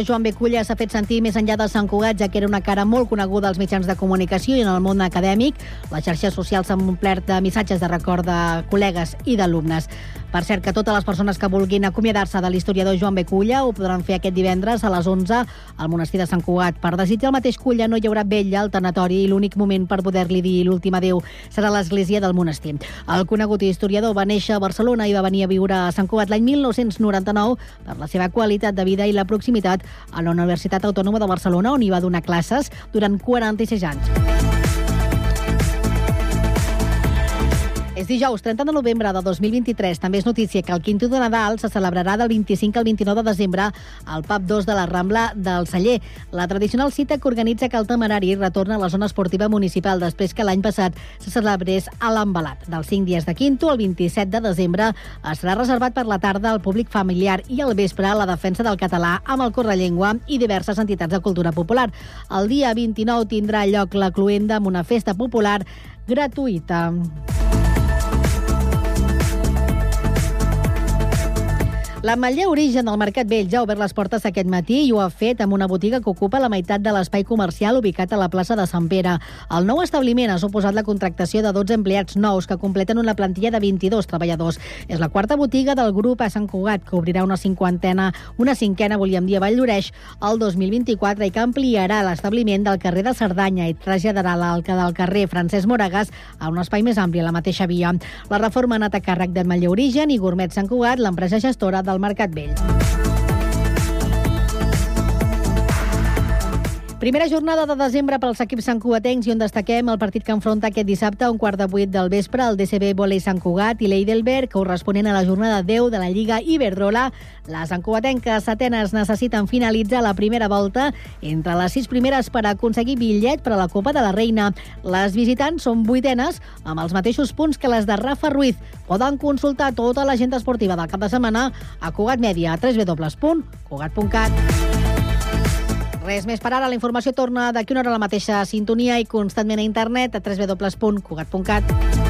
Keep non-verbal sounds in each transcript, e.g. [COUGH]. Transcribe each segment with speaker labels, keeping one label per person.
Speaker 1: historiador Joan Beculla s'ha fet sentir més enllà de Sant Cugat, ja que era una cara molt coneguda als mitjans de comunicació i en el món acadèmic. Les xarxes socials s'han omplert de missatges de record de col·legues i d'alumnes. Per cert, que totes les persones que vulguin acomiadar-se de l'historiador Joan Beculla ho podran fer aquest divendres a les 11 al monestir de Sant Cugat. Per desitjar el mateix Culla no hi haurà vella al tanatori i l'únic moment per poder-li dir l'últim adeu serà l'església del monestir. El conegut historiador va néixer a Barcelona i va venir a viure a Sant Cugat l'any 1999 per la seva qualitat de vida i la proximitat a la Universitat Autònoma de Barcelona, on hi va donar classes durant 46 anys. És dijous, 30 de novembre de 2023. També és notícia que el Quinto de Nadal se celebrarà del 25 al 29 de desembre al PAP 2 de la Rambla del Celler. La tradicional cita que organitza el temerari retorna a la zona esportiva municipal després que l'any passat se celebrés a l'embalat. Dels 5 dies de Quinto, el 27 de desembre estarà reservat per la tarda al públic familiar i al vespre la defensa del català amb el correllengua i diverses entitats de cultura popular. El dia 29 tindrà lloc la cluenda amb una festa popular gratuïta. L'Ametller Origen del Mercat Vell ja ha obert les portes aquest matí i ho ha fet amb una botiga que ocupa la meitat de l'espai comercial ubicat a la plaça de Sant Pere. El nou establiment ha suposat la contractació de 12 empleats nous que completen una plantilla de 22 treballadors. És la quarta botiga del grup a Sant Cugat, que obrirà una cinquantena, una cinquena, volíem dir, a Vall d'Oreix el 2024 i que ampliarà l'establiment del carrer de Cerdanya i traslladarà l'alca del carrer Francesc Moragas a un espai més ampli a la mateixa via. La reforma ha anat a càrrec d'Ametller Origen i Gourmet Sant Cugat, l'empresa gestora del Mercat Vell. Primera jornada de desembre pels equips santcugatencs i on destaquem el partit que enfronta aquest dissabte a un quart de vuit del vespre el DCB Volei Sant Cugat i l'Eidelberg, corresponent a la jornada 10 de la Lliga Iberdrola. Les santcugatenques setenes necessiten finalitzar la primera volta entre les sis primeres per aconseguir bitllet per a la Copa de la Reina. Les visitants són vuitenes amb els mateixos punts que les de Rafa Ruiz. Poden consultar tota l'agenda esportiva del cap de setmana a Cugat Media, a www.cugat.cat. Res més per ara. La informació torna d'aquí una hora a la mateixa sintonia i constantment a internet a www.cugat.cat.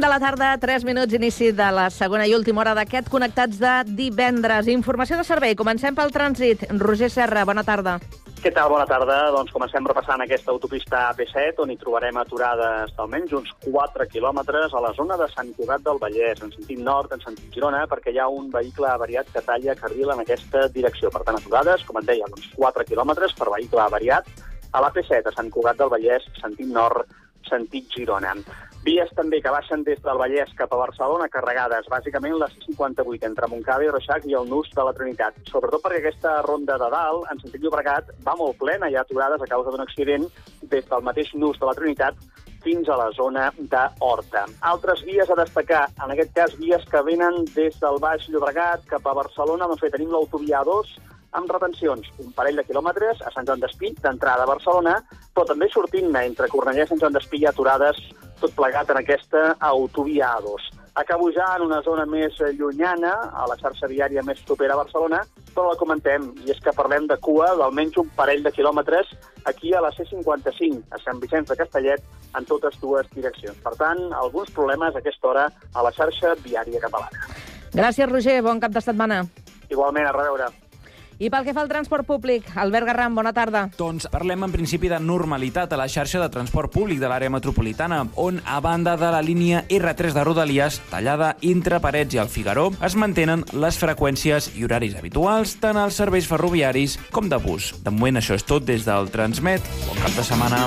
Speaker 2: De la tarda, 3 minuts, inici de la segona i última hora d'aquest Connectats de divendres. Informació de servei. Comencem pel trànsit. Roger Serra, bona tarda.
Speaker 3: Què tal? Bona tarda. Doncs comencem repassant aquesta autopista AP7, on hi trobarem aturades almenys uns 4 quilòmetres a la zona de Sant Cugat del Vallès, en sentit nord, en sentit Girona, perquè hi ha un vehicle avariat que talla carril en aquesta direcció. Per tant, aturades, com et deia, uns 4 quilòmetres per vehicle avariat a l'AP7, a Sant Cugat del Vallès, sentit nord, sentit Girona. Vies també que baixen des del Vallès cap a Barcelona carregades, bàsicament la C58 entre Montcada i Reixac i el Nus de la Trinitat. Sobretot perquè aquesta ronda de dalt, en sentit Llobregat, va molt plena, hi ha aturades a causa d'un accident des del mateix Nus de la Trinitat fins a la zona d'Horta. Altres vies a destacar, en aquest cas vies que venen des del Baix Llobregat cap a Barcelona, doncs bé, tenim l'autovia 2, amb retencions, un parell de quilòmetres a Sant Joan d'Espí, d'entrada a Barcelona, però també sortint-ne entre Cornellà i Sant Joan d'Espí hi ha aturades tot plegat en aquesta autovia A2. Acabo ja en una zona més llunyana, a la xarxa viària més propera a Barcelona, però la comentem, i és que parlem de cua d'almenys un parell de quilòmetres aquí a la C55, a Sant Vicenç de Castellet, en totes dues direccions. Per tant, alguns problemes a aquesta hora a la xarxa viària catalana.
Speaker 2: Gràcies, Roger. Bon cap de setmana.
Speaker 3: Igualment, a reveure.
Speaker 2: I pel que fa al transport públic, Albert Garram, bona tarda.
Speaker 4: Doncs parlem en principi de normalitat a la xarxa de transport públic de l'àrea metropolitana, on, a banda de la línia R3 de Rodalies, tallada entre Parets i el Figaró, es mantenen les freqüències i horaris habituals tant als serveis ferroviaris com de bus. De moment això és tot des del Transmet. Bon cap de setmana.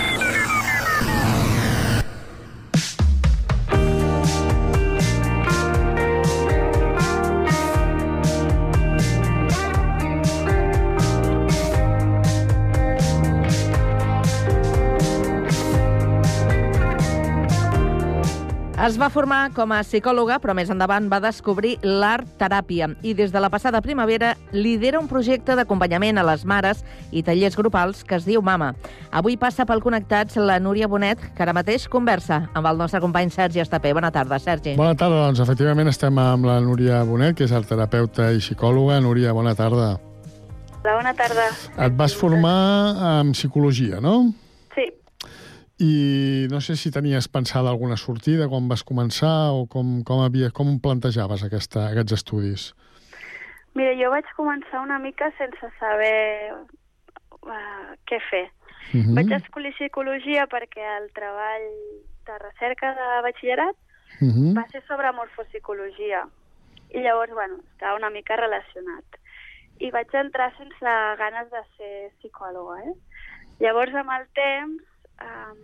Speaker 5: Es va formar com a psicòloga, però més endavant va descobrir l'art teràpia i des de la passada primavera lidera un projecte d'acompanyament a les mares i tallers grupals que es diu Mama. Avui passa pel Connectats la Núria Bonet, que ara mateix conversa amb el nostre company Sergi Estapé. Bona tarda, Sergi.
Speaker 6: Bona tarda, doncs efectivament estem amb la Núria Bonet, que és art terapeuta i psicòloga. Núria, bona tarda.
Speaker 7: Hola, bona tarda.
Speaker 6: Et vas formar en psicologia, no? I no sé si tenies pensada alguna sortida quan vas començar o com, com, havia, com plantejaves aquesta, aquests estudis.
Speaker 7: Mira, jo vaig començar una mica sense saber uh, què fer.
Speaker 6: Uh -huh.
Speaker 7: Vaig escollir psicologia perquè el treball de recerca de batxillerat
Speaker 6: Uh -huh.
Speaker 7: va ser sobre morfopsicologia. I llavors, bueno, estava una mica relacionat. I vaig entrar sense ganes de ser psicòloga, eh? Llavors, amb el temps, um,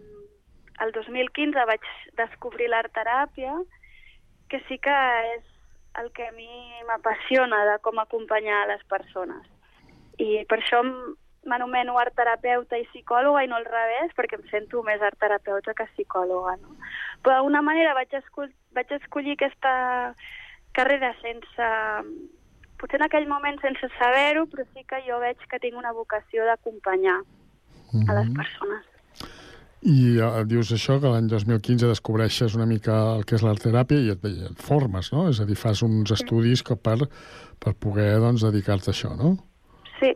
Speaker 7: el 2015 vaig descobrir l'art teràpia, que sí que és el que a mi m'apassiona de com acompanyar les persones. I per això m'anomeno art terapeuta i psicòloga i no al revés, perquè em sento més art terapeuta que psicòloga. No? Però d'alguna manera vaig, escoll vaig escollir aquesta carrera sense... Potser en aquell moment sense saber-ho, però sí que jo veig que tinc una vocació d'acompanyar a les persones.
Speaker 6: I eh, dius això, que l'any 2015 descobreixes una mica el que és l'art teràpia i et, i et formes, no? És a dir, fas uns estudis que per, per poder doncs, dedicar-te a això, no?
Speaker 7: Sí,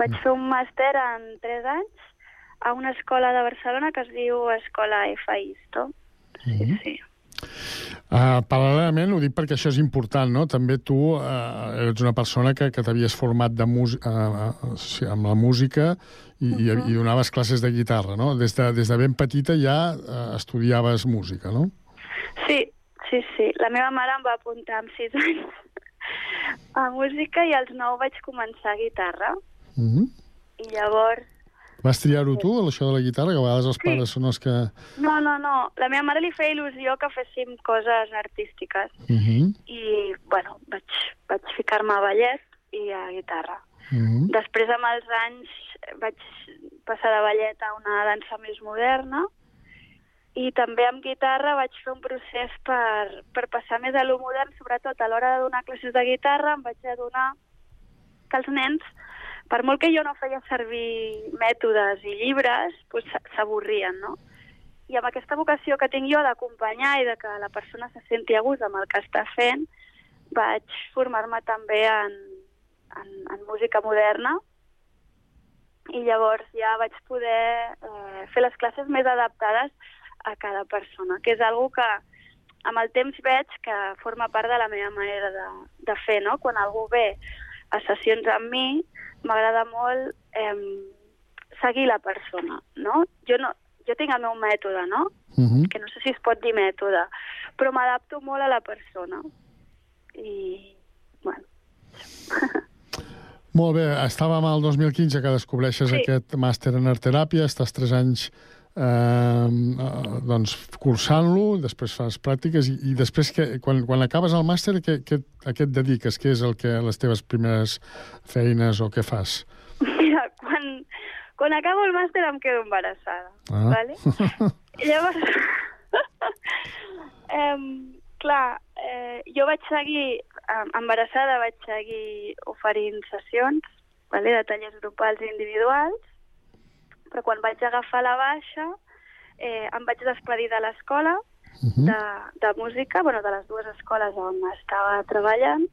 Speaker 7: vaig fer un màster en 3 anys a una escola de Barcelona que es diu Escola FAISTO. Sí, sí.
Speaker 6: Uh, paral·lelament, ho dic perquè això és important, no? També tu uh, eres una persona que, que t'havies format de uh, uh, sí, amb la música i, uh -huh. i, i donaves classes de guitarra, no? Des de, des de ben petita ja uh, estudiaves música, no?
Speaker 7: Sí, sí, sí. La meva mare em va apuntar amb 6 anys a música i als 9 vaig començar guitarra.
Speaker 6: Uh -huh.
Speaker 7: I llavors...
Speaker 6: Vas triar-ho tu, això de la guitarra, que a vegades els
Speaker 7: Sí.
Speaker 6: pares són els que...
Speaker 7: No, no, no. La meva mare li feia il·lusió que féssim coses artístiques.
Speaker 6: Uh -huh.
Speaker 7: I, bueno, vaig, vaig ficar-me a ballet i a guitarra.
Speaker 6: Uh -huh.
Speaker 7: Després, amb els anys, vaig passar de ballet a una dansa més moderna i també amb guitarra vaig fer un procés per, per passar més a lo modern, sobretot a l'hora de donar classes de guitarra em vaig adonar que els nens, per molt que jo no feia servir mètodes i llibres, doncs s'avorrien, no? I amb aquesta vocació que tinc jo d'acompanyar i de que la persona se senti a gust amb el que està fent, vaig formar-me també en, en, en música moderna i llavors ja vaig poder eh, fer les classes més adaptades a cada persona, que és algo que amb el temps veig que forma part de la meva manera de, de fer, no? Quan algú ve a sessions amb mi, m'agrada molt eh, seguir la persona, no? Jo, no? jo tinc el meu mètode, no?
Speaker 6: Uh -huh.
Speaker 7: Que no sé si es pot dir mètode, però m'adapto molt a la persona. I, bueno,
Speaker 6: Molt bé, estàvem al 2015 que descobreixes
Speaker 7: Sí.
Speaker 6: aquest màster en art teràpia, estàs tres anys eh, eh, doncs, cursant-lo, després fas pràctiques i, i després, que, quan, quan acabes el màster, què, què, a què et dediques? Què és el que, les teves primeres feines o què fas?
Speaker 7: Mira, quan, quan acabo el màster em quedo embarassada,
Speaker 6: Ah.
Speaker 7: vale? [LAUGHS] Llavors, [LAUGHS] em, clar, eh, jo vaig seguir, em, embarassada vaig seguir oferint sessions, vale, de tallers grupals i individuals, però quan vaig agafar la baixa eh, em vaig despedir de l'escola
Speaker 6: Mhm.
Speaker 7: de, de música, bueno, de les dues escoles on estava treballant,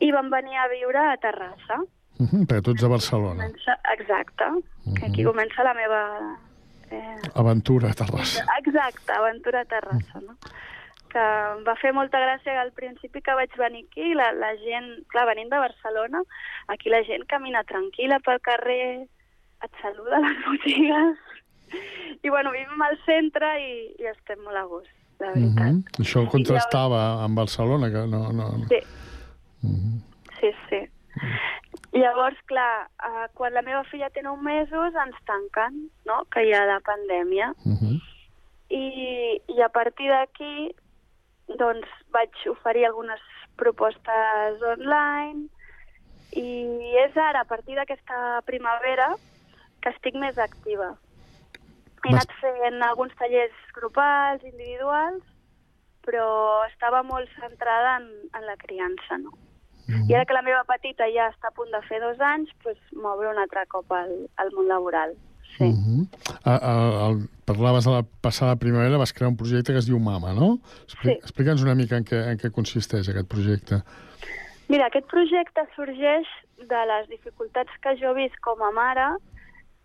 Speaker 7: i vam venir a viure a Terrassa.
Speaker 6: Uh -huh, perquè tu ets de Barcelona.
Speaker 7: Comença, exacte. que Aquí comença la meva... Eh,
Speaker 6: Aventura a Terrassa.
Speaker 7: exacte, aventura a Terrassa, no? que em va fer molta gràcia al principi que vaig venir aquí, la, la gent, clar, venint de Barcelona, aquí la gent camina tranquil·la pel carrer, et saluda a les [LAUGHS] botigues, i bueno, vivim al centre i, i estem molt a gust, la
Speaker 6: Mm
Speaker 7: veritat.
Speaker 6: -hmm. Això contrastava amb Barcelona, que no... no.
Speaker 7: Sí.
Speaker 6: Mm -hmm.
Speaker 7: Sí, sí. Llavors, clar, eh, quan la meva filla té 9 mesos ens tanquen, no?, que hi ha la pandèmia.
Speaker 6: Mm -hmm.
Speaker 7: I, i a partir d'aquí, doncs, vaig oferir algunes propostes online i és ara, a partir d'aquesta primavera, que estic més activa. He
Speaker 6: Vas-
Speaker 7: anat fent alguns tallers grupals, individuals, però estava molt centrada en, en la criança, no? I ara que la meva petita ja està a punt de fer dos anys, doncs m'obre un altre cop al, al món laboral. Sí.
Speaker 6: Mm -hmm. a, a, a, parlaves de la passada primavera, vas crear un projecte que es diu Mama, no? Expli
Speaker 7: Sí.
Speaker 6: Explica'ns una mica en què, en què consisteix aquest projecte.
Speaker 7: Mira, aquest projecte sorgeix de les dificultats que jo he vist com a mare,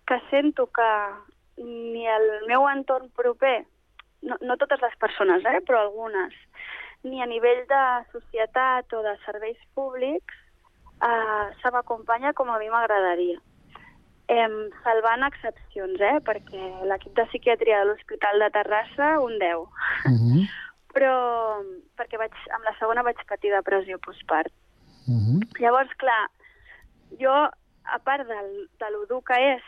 Speaker 7: que sento que ni el meu entorn proper, no, no totes les persones, eh, però algunes, ni a nivell de societat o de serveis públics, eh, se m'acompanya com a mi m'agradaria. Em, salvant excepcions, eh, perquè l'equip de psiquiatria de l'Hospital de Terrassa, un 10.
Speaker 6: Mm -hmm.
Speaker 7: Però perquè vaig, amb la segona vaig patir depressió postpart.
Speaker 6: Mm -hmm.
Speaker 7: Llavors, clar, jo, a part del, de lo dur que és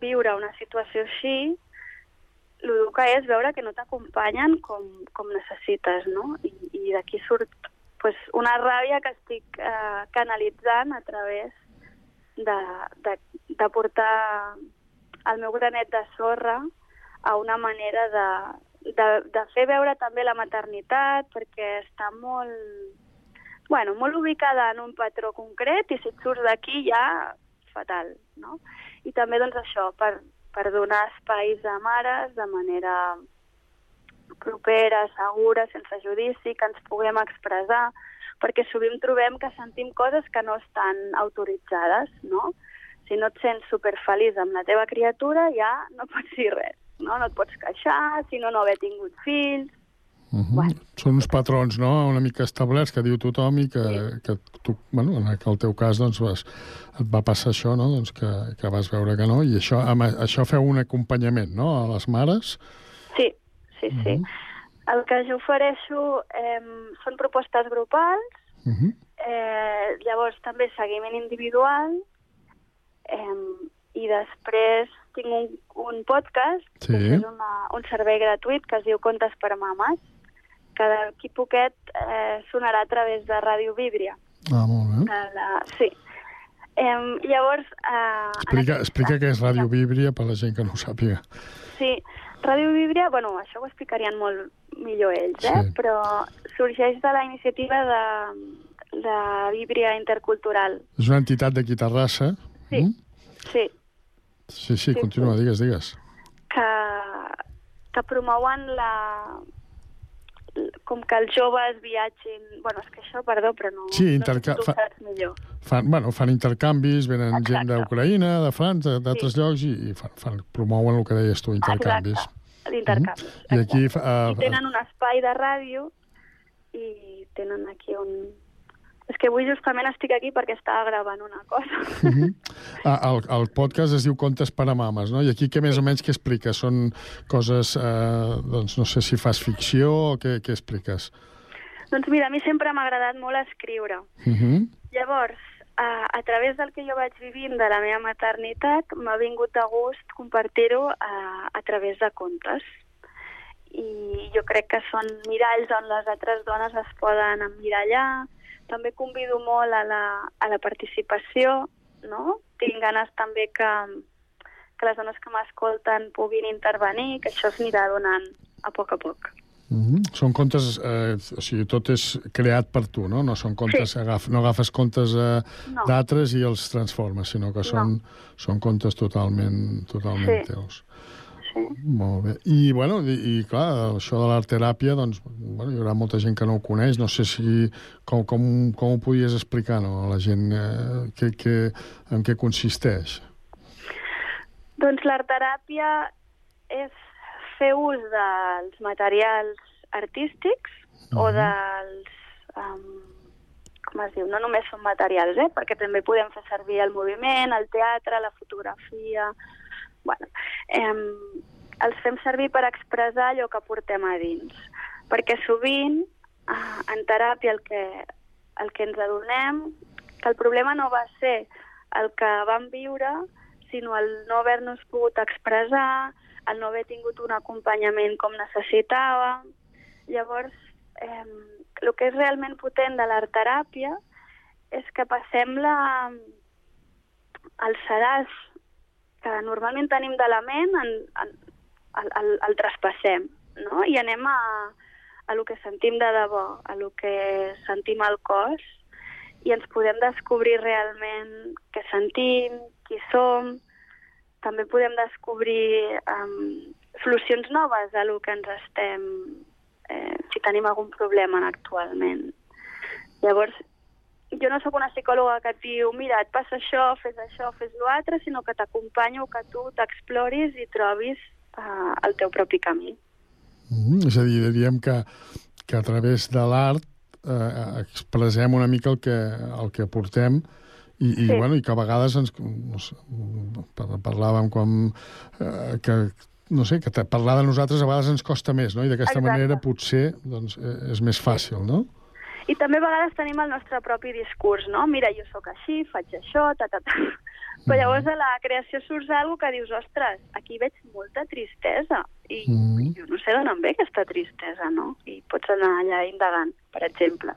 Speaker 7: viure una situació així, dur que és veure que no t'acompanyen com, com necessites, no? I, i d'aquí surt pues, una ràbia que estic eh, canalitzant a través de, de, de portar el meu granet de sorra a una manera de, de, de fer veure també la maternitat, perquè està molt, bueno, molt ubicada en un patró concret i si et surts d'aquí ja fatal, no? I també doncs això, per, per donar espais a mares de manera propera, segura, sense judici, que ens puguem expressar, perquè sovint trobem que sentim coses que no estan autoritzades, no? Si no et sents superfeliç amb la teva criatura, ja no pots dir res, no? No et pots queixar, si no, no haver tingut fills...
Speaker 6: Uh -huh.
Speaker 7: Bueno.
Speaker 6: Són uns patrons no? una mica establerts que diu tothom i que, que tu, bueno, en el teu cas doncs, vas, et va passar això, no? doncs que, que vas veure que no, i això, amb això feu un acompanyament no? a les mares.
Speaker 7: Sí, sí, sí. El que jo ofereixo eh, són propostes grupals,
Speaker 6: Uh -huh.
Speaker 7: eh, llavors també seguiment individual, eh, i després tinc un, un podcast,
Speaker 6: Sí.
Speaker 7: que és una, un servei gratuït que es diu Contes per Mames, que d'aquí poquet eh, sonarà a través de Ràdio Víbria.
Speaker 6: Ah, molt bé.
Speaker 7: De la... Sí. Eh, llavors... Eh,
Speaker 6: Explica,
Speaker 7: aquest-
Speaker 6: explica què és Ràdio Víbria per la gent que no ho sàpiga.
Speaker 7: Sí, Ràdio Víbria, bueno, això ho explicarien molt millor ells, eh?
Speaker 6: Sí.
Speaker 7: però sorgeix de la iniciativa de, de Víbria Intercultural.
Speaker 6: És una entitat d'aquí Terrassa.
Speaker 7: Sí.
Speaker 6: Mm?
Speaker 7: Sí,
Speaker 6: Sí, sí,
Speaker 7: Sí,
Speaker 6: continua, digues, digues.
Speaker 7: que, que promouen la com que els joves viatgin... Bueno, és que això, perdó, però no...
Speaker 6: Sí,
Speaker 7: no sé
Speaker 6: interca-
Speaker 7: ho
Speaker 6: fa-
Speaker 7: millor.
Speaker 6: Fan, bueno, fan intercanvis, venen
Speaker 7: Exacte.
Speaker 6: gent d'Ucraïna, de França, d'altres
Speaker 7: Sí.
Speaker 6: llocs, i, i fan, fan, promouen el que deies tu, intercanvis.
Speaker 7: Exacte, l'intercanvi.
Speaker 6: I aquí... Uh,
Speaker 7: I tenen un espai de ràdio i tenen aquí un... És que avui justament estic aquí perquè estava gravant una cosa.
Speaker 6: Uh -huh. ah, el, el podcast es diu Contes per a mames, no? I aquí què més o menys què expliques? Són coses, eh, doncs no sé si fas ficció o què, què expliques?
Speaker 7: doncs mira, a mi sempre m'ha agradat molt escriure.
Speaker 6: Uh -huh.
Speaker 7: Llavors, a, a través del que jo vaig vivint de la meva maternitat, m'ha vingut de gust compartir-ho a, a través de contes. I jo crec que són miralls on les altres dones es poden emmirallar. També convido molt a la, a la participació, no? Tinc ganes també que, que les dones que m'escolten puguin intervenir, que això es anirà donant a poc a poc.
Speaker 6: Uh -huh. Són contes, eh, o sigui, tot és creat per tu, no? No són contes,
Speaker 7: Sí.
Speaker 6: agaf, no agafes contes eh,
Speaker 7: No.
Speaker 6: d'altres i els transformes, sinó que són, són contes totalment, totalment
Speaker 7: Sí.
Speaker 6: teus.
Speaker 7: Sí.
Speaker 6: Molt bé. I, bueno, i, i clar, això de l'art teràpia, doncs, bueno, hi haurà molta gent que no ho coneix. No sé si com, com, com ho podies explicar no, a la gent eh, que, que, en què consisteix.
Speaker 7: Doncs l'art-teràpia és fer ús dels materials artístics o dels... Um, com es diu? No només són materials, eh? perquè també podem fer servir el moviment, el teatre, la fotografia... Bueno, eh, els fem servir per expressar allò que portem a dins. Perquè sovint, eh, en teràpia, el que, el que ens adonem, que el problema no va ser el que vam viure, sinó el no haver-nos pogut expressar, el no haver tingut un acompanyament com necessitàvem. Llavors, eh, el que és realment potent de l'art teràpia és que passem la, el sedàs que normalment tenim de la ment, en, en, el, el, el traspassem, no? I anem a, a lo que sentim de debò, a lo que sentim al cos, i ens podem descobrir realment què sentim, qui som, també podem descobrir um, solucions noves a lo que ens estem eh, si tenim algun problema actualment. Llavors, jo no sóc una psicòloga que et diu mira, et passa això, fes això, fes l'altre, sinó que t'acompanyo, que tu t'exploris i trobis eh, el teu propi camí.
Speaker 6: Mm, és a dir, diríem que, que a través de l'art eh, expressem una mica el que, el que portem i, i, sí. bueno, i que a vegades ens, no sé, parlàvem com eh, que no sé, que parlar de nosaltres a vegades ens costa més, no? I d'aquesta manera potser doncs, eh, és més fàcil, no?
Speaker 7: I també a vegades tenim el nostre propi discurs, no? Mira, jo sóc així, faig això, ta, ta, ta. Però llavors a la creació surts alguna que dius, ostres, aquí veig molta tristesa. I mm. jo no sé d'on em ve aquesta tristesa, no? I pots anar allà indagant, per exemple.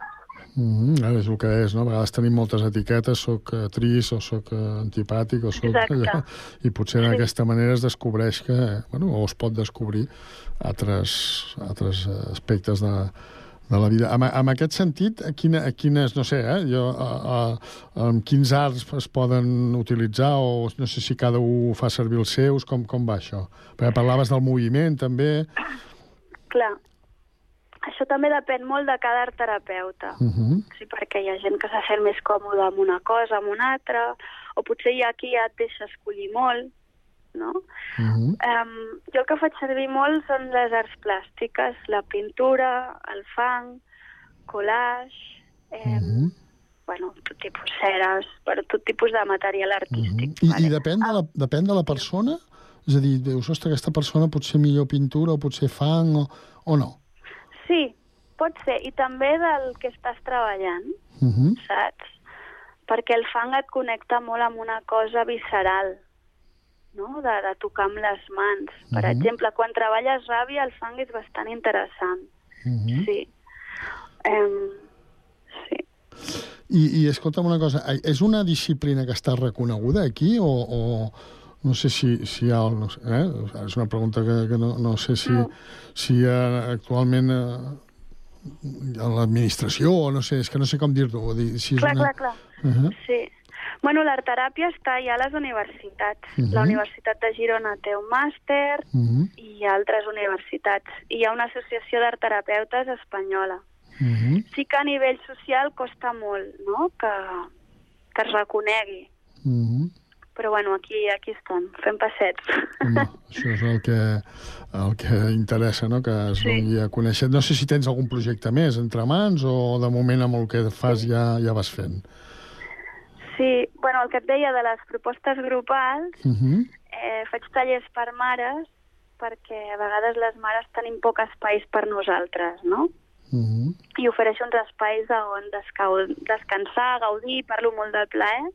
Speaker 6: Mm, -hmm, és el que és, no? A vegades tenim moltes etiquetes, sóc uh, trist o sóc uh, antipàtic o sóc allò, i potser sí. d'aquesta manera es descobreix que, bueno, o es pot descobrir altres, altres aspectes de, de la vida. En, en aquest sentit, quina, quines, no sé, eh, jo, a, a, amb quins arts es poden utilitzar o no sé si cada un fa servir els seus, com, com va això? Perquè parlaves del moviment, també.
Speaker 7: Clar, això també depèn molt de cada art terapeuta. Uh -huh. sí, perquè hi ha gent que se sent més còmode amb una cosa, amb una altra, o potser hi ha qui ja et deixa escollir molt, no? Uh -huh. um, jo el que faig servir molt són les arts plàstiques, la pintura, el fang, collage, eh, uh -huh. bueno, tot tipus ceres, per tot tipus de material artístic.
Speaker 6: Uh -huh. I, vale? I depèn, de la, depèn de la persona? És a dir, dius, ostres, aquesta persona pot ser millor pintura o pot ser fang o, o no?
Speaker 7: Sí, pot ser. I també del que estàs treballant, uh -huh. saps? Perquè el fang et connecta molt amb una cosa visceral, no? de, de tocar amb les mans. Per uh -huh. exemple, quan treballes ràbia, el fang és bastant interessant. Uh -huh. Sí. Um, sí.
Speaker 6: I, I escolta'm una cosa, és una disciplina que està reconeguda aquí o, o no sé si, si hi ha... No sé, eh? És una pregunta que, que no, no sé si, no. si hi ha actualment eh, a l'administració o no sé, és que no sé com dir-ho. Dir, si
Speaker 7: clar, una... clar, clar. Uh -huh. Sí. Bueno, l'arteràpia està ja a les universitats. Uh -huh. La Universitat de Girona té un màster uh -huh. i altres universitats. I hi ha una associació d'arterapeutes espanyola. Uh -huh. Sí que a nivell social costa molt no? que, que es reconegui. Uh -huh. Però bueno, aquí, aquí estem, fent passets.
Speaker 6: Home, [LAUGHS] això és el que, el que interessa, no? que es sí. doni a conèixer. No sé si tens algun projecte més entre mans o de moment amb el que fas ja, ja vas fent.
Speaker 7: Sí, bueno, el que et deia de les propostes grupals, uh -huh. eh, faig tallers per mares, perquè a vegades les mares tenim poc espais per nosaltres, no? Uh -huh. I ofereixo uns espais on descansar, gaudir, parlo molt del plaer.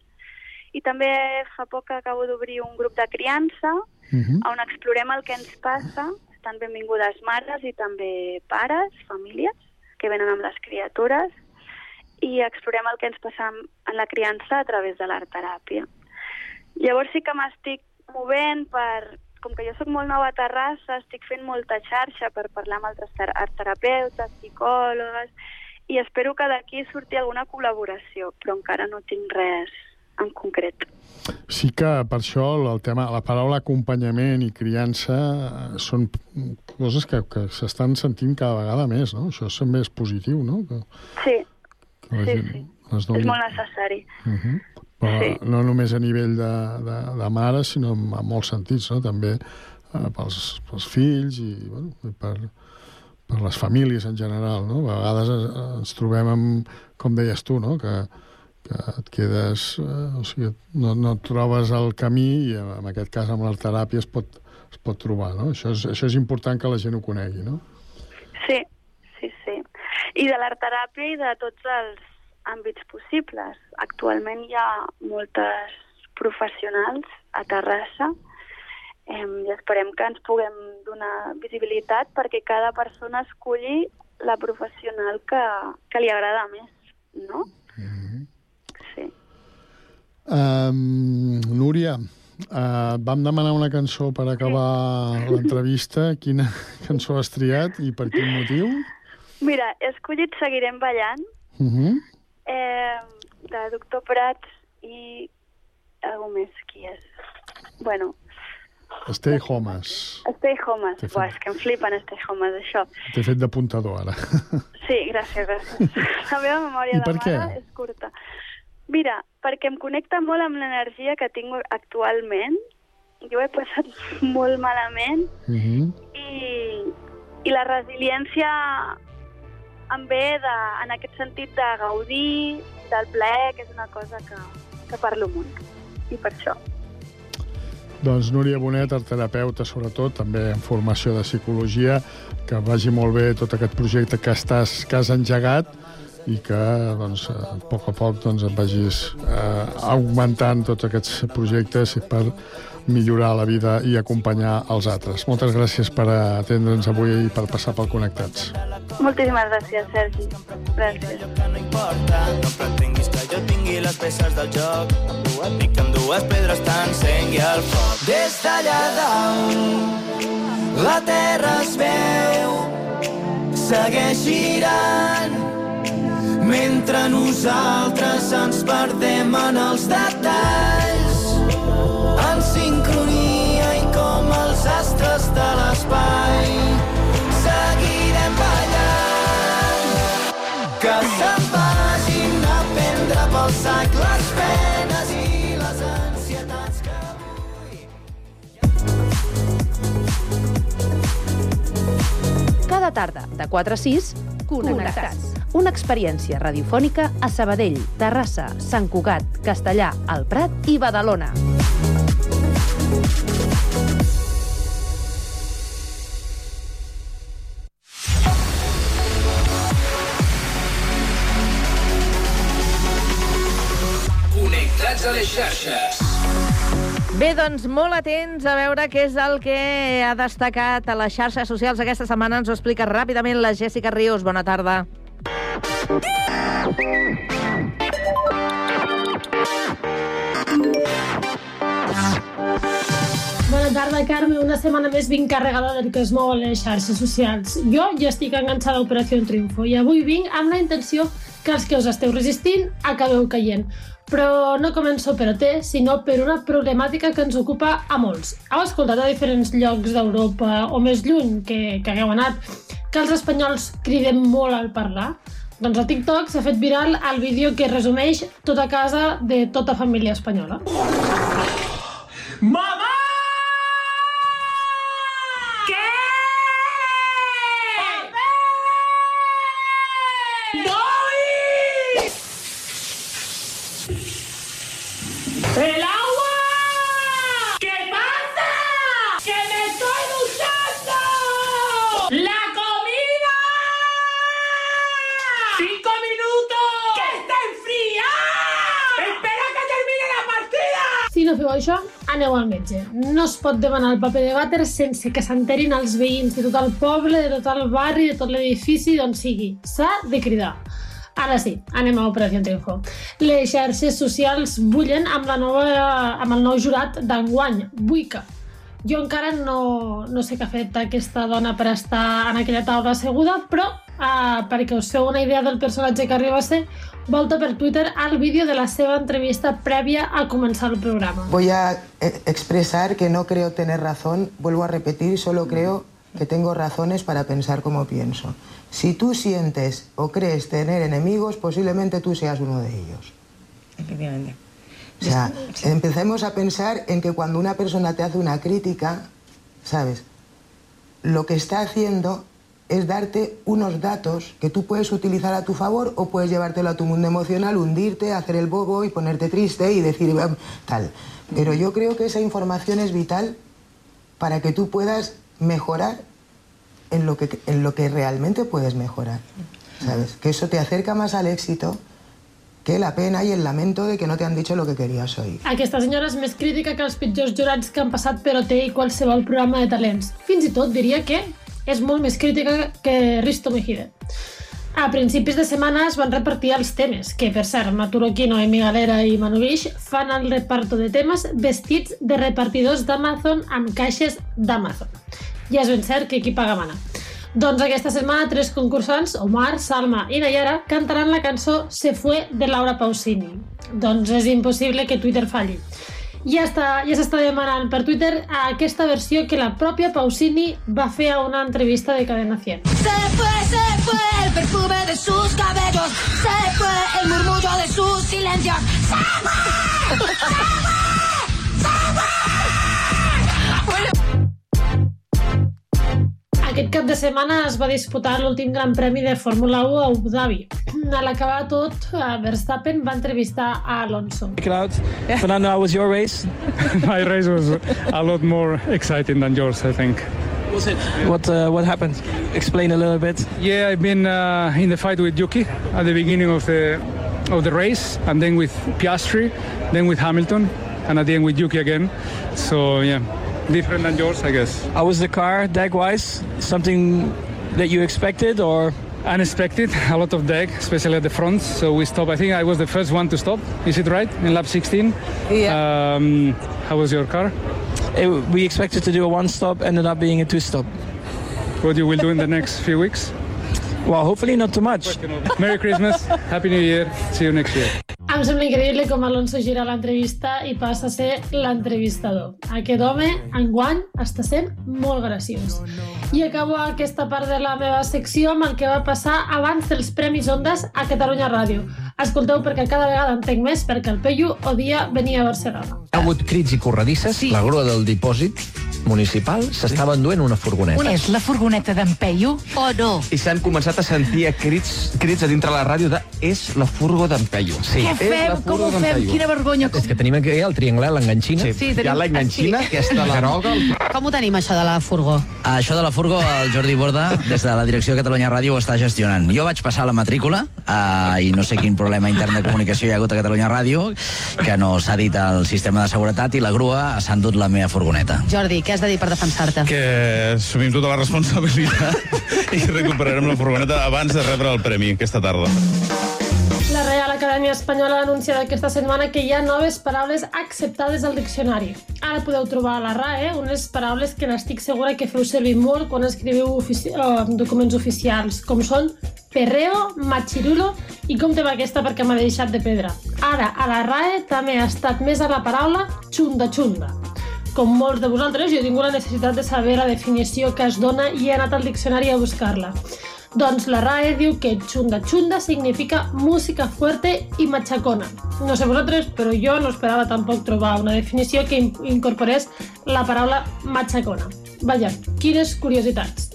Speaker 7: I també fa poc acabo d'obrir un grup de criança, uh -huh. on explorem el que ens passa. Estan benvingudes mares i també pares, famílies, que venen amb les criatures, i explorem el que ens passa en la criança a través de l'art teràpia. Llavors sí que m'estic movent per... Com que jo sóc molt nova a Terrassa, estic fent molta xarxa per parlar amb altres art terapeutes, psicòlogues, i espero que d'aquí surti alguna col·laboració, però encara no tinc res en concret.
Speaker 6: Sí que per això el tema, la paraula acompanyament i criança eh, són coses que, que s'estan sentint cada vegada més, no? Això és positiu, no? Que...
Speaker 7: Sí, sí, gent, sí. Doni... És molt necessari. Uh -huh.
Speaker 6: Però sí. no només a nivell de, de, de mare, sinó en, en molts sentits, no? també eh, pels, pels fills i, bueno, i per, per les famílies en general, no? A vegades ens, ens trobem amb, com deies tu, no? Que, que et quedes... Eh, o sigui, no, no trobes el camí i en aquest cas amb l'art teràpia es pot, es pot trobar, no? Això és, això és important que la gent ho conegui, no?
Speaker 7: Sí, sí, sí. I de l'art teràpia i de tots els àmbits possibles. Actualment hi ha moltes professionals a Terrassa eh, i esperem que ens puguem donar visibilitat perquè cada persona escolli la professional que, que li agrada més, no? Mm -hmm. Sí.
Speaker 6: Um, Núria, uh, vam demanar una cançó per acabar l'entrevista. Quina [LAUGHS] cançó has triat i per quin motiu?
Speaker 7: Mira, he escollit Seguirem ballant,
Speaker 6: Uh -huh.
Speaker 7: eh, de Doctor Prats i algú més, qui és? Bueno,
Speaker 6: Stay Homes.
Speaker 7: Stay Homes.
Speaker 6: T'he fet-
Speaker 7: Buah, és que em flipen Stay Homes, això.
Speaker 6: T'he fet d'apuntador, ara. [LAUGHS]
Speaker 7: Sí, gràcies, gràcies. [LAUGHS] La meva memòria
Speaker 6: I
Speaker 7: de
Speaker 6: per què?
Speaker 7: mare és curta. Mira, perquè em connecta molt amb l'energia que tinc actualment. Jo he passat [LAUGHS] molt malament
Speaker 6: Uh -huh.
Speaker 7: i, i la resiliència em ve de, en aquest sentit de gaudir, del plaer, que és una cosa que, que parlo molt. I per això.
Speaker 6: Doncs Núria Bonet, arterapeuta sobretot, també en formació de psicologia, que vagi molt bé tot aquest projecte que, estàs, que has engegat i que doncs, a poc a poc doncs, et vagis eh, augmentant tots aquests projectes per millorar la vida i acompanyar els altres. Moltes gràcies per atendre'ns avui i per passar pel Connectats.
Speaker 7: Moltíssimes gràcies, Sergi. Gràcies.
Speaker 8: No pretenguis que jo tingui les peces del joc. Ni que amb dues pedres t'encengui el foc. Des d'allà dalt, la terra es veu, segueix girant, mentre nosaltres ens perdem en els detalls, l'espai. Seguirem ballant, que se'n vagin a prendre pel sac les penes i les ansietats que
Speaker 9: Cada tarda, de 4 a 6, Connectats. Una experiència radiofònica a Sabadell, Terrassa, Sant Cugat, Castellà, El Prat i Badalona.
Speaker 10: Xarxes.
Speaker 5: Bé, doncs molt atents a veure què és el que ha destacat a les xarxes socials aquesta setmana. Ens ho explica ràpidament la Jèssica Ríos. Bona tarda.
Speaker 11: Bona tarda, Carme. Una setmana més vinc carregada del que es mou a les xarxes socials. Jo ja estic enganxada a Operació Triunfo i avui vinc amb la intenció que els que us esteu resistint acabeu caient. Però no començo per OT, sinó per una problemàtica que ens ocupa a molts. Heu escoltat a diferents llocs d'Europa o més lluny que, que hagueu anat que els espanyols cridem molt al parlar? Doncs a TikTok s'ha fet viral el vídeo que resumeix tota casa de tota família espanyola.
Speaker 10: Mamà!
Speaker 11: ¿Qué?
Speaker 10: ¡Voy!
Speaker 11: ¡El agua! ¿Qué pasa? ¡Que me estoy duchando! ¡La comida! ¡Cinco minutos! ¡Que está enfriada! ¡Espera que termine la partida! Si no feu això, aneu al metge. No es pot demanar el paper de vàter sense que s'enterin els veïns de tot el poble, de tot el barri, de tot l'edifici, d'on sigui. S'ha de cridar. Ara sí, anem a Operació Triunfo. Les xarxes socials bullen amb, la nova, amb el nou jurat d'enguany, Buica. Jo encara no, no sé què ha fet aquesta dona per estar en aquella taula asseguda, però uh, perquè us feu una idea del personatge que arriba a ser, volta per Twitter al vídeo de la seva entrevista prèvia a començar el programa.
Speaker 12: Voy a eh, expresar que no creo tener razón, vuelvo a repetir, solo creo que tengo razones para pensar como pienso. Si tú sientes o crees tener enemigos, posiblemente tú seas uno de ellos.
Speaker 13: Efectivamente.
Speaker 12: O sea, empecemos a pensar en que cuando una persona te hace una crítica, ¿sabes? Lo que está haciendo es darte unos datos que tú puedes utilizar a tu favor o puedes llevártelo a tu mundo emocional, hundirte, hacer el bobo y ponerte triste y decir tal. Pero yo creo que esa información es vital para que tú puedas mejorar en lo que, en lo que realmente puedes mejorar. ¿Sabes? Que eso te acerca más al éxito que la pena y el lamento de que no te han dicho lo que querías oír.
Speaker 11: Aquesta senyora és més crítica que els pitjors jurats que han passat per OT i qualsevol programa de talents. Fins i tot diria que és molt més crítica que Risto Mejide. A principis de setmana es van repartir els temes, que per cert, Maturo Quino, Emi Galera i Manovix fan el reparto de temes vestits de repartidors d'Amazon amb caixes d'Amazon. Ja és ben cert que qui paga mana. Doncs aquesta setmana tres concursants, Omar, Salma i Nayara, cantaran la cançó Se fue de Laura Pausini. Doncs és impossible que Twitter falli. Ja està- ja s'està demanant per Twitter aquesta versió que la pròpia Pausini va fer a una entrevista de Cadena 100.
Speaker 14: Se fue, se fue el perfume de sus cabellos. Se fue el murmullo de sus silencios. Se fue, se fue,
Speaker 11: cap de setmana es va disputar l'últim gran premi de Fórmula 1 a Abu Dhabi. [CLEARS THROAT] A l'acabar tot, eh, Verstappen va entrevistar a Alonso.
Speaker 15: Out. Fernando, how was your race? [LAUGHS]
Speaker 16: My race was a lot more exciting than yours, I think.
Speaker 15: Was it? What uh, what happened? Explain a little bit.
Speaker 16: Yeah, I've been uh, in the fight with Yuki at the beginning of the of the race, and then with Piastri, then with Hamilton, and at the end with Yuki again. So yeah, different than yours, I guess.
Speaker 15: How was the car, deck-wise? Something that you expected, or
Speaker 16: unexpected? A lot of deck, especially at the front. So we stopped. I think I was the first one to stop. Is it right in lap 16?
Speaker 15: Yeah.
Speaker 16: Um, how was your car?
Speaker 15: Eh, we expected to do a one-stop, ended up being a two-stop.
Speaker 16: What you will do in the next few weeks?
Speaker 15: Well, hopefully not too much.
Speaker 16: Merry Christmas, Happy New Year. See you next year.
Speaker 11: Em sembla increïble com Alonso gira l'entrevista i passa a ser l'entrevistador. Aquest home, enguany, està sent molt graciós. I acabo aquesta part de la meva secció amb el que va passar abans dels Premis Ondas a Catalunya Ràdio. Escolteu perquè cada vegada entenc més perquè el Peyu odia venir a Barcelona.
Speaker 17: Ha hagut crits i corredisses. Sí. La grua del dipòsit municipal s'estava enduent una furgoneta.
Speaker 18: És la furgoneta d'en Peyu o no?
Speaker 17: I s'han començat a sentir a crits, crits a dintre la ràdio de és la furgo d'en Peyu. Sí.
Speaker 18: Què fem? Com ho fem? Quina vergonya. Com...
Speaker 17: És que tenim aquí el triangle, l'enganxina.
Speaker 18: Sí, Sí, tenim- hi ha
Speaker 17: l'enganxina,
Speaker 18: sí.
Speaker 17: aquesta la groga. El...
Speaker 18: Com ho tenim, això de la furgó?
Speaker 19: Això de la furgo, el Jordi Borda, des de la direcció de Catalunya Ràdio, ho està gestionant. Jo vaig passar la matrícula uh, i no sé quin problema intern de comunicació hi ha hagut a Catalunya Ràdio, que no s'ha dit al sistema de seguretat i la grua s'ha endut la meva furgoneta.
Speaker 18: Jordi, què has de dir per defensar-te?
Speaker 20: que assumim tota la responsabilitat [LAUGHS] i recuperarem la furgoneta abans de rebre el premi aquesta tarda.
Speaker 11: La Real Acadèmia Espanyola ha anunciat aquesta setmana que hi ha noves paraules acceptades al diccionari. Ara podeu trobar a la RAE unes paraules que n'estic segura que feu servir molt quan escriviu ofici eh, documents oficials, com són perreo, machirulo i compte amb aquesta perquè m'ha deixat de pedra. Ara, a la RAE també ha estat més a la paraula xunda-xunda. Com molts de vosaltres, jo he tingut la necessitat de saber la definició que es dona i he anat al diccionari a buscar-la. Doncs la RAE diu que chunda chunda significa música fuerte i machacona. No sé vosaltres, però jo no esperava tampoc trobar una definició que in- incorporés la paraula machacona. Vaja, quines curiositats.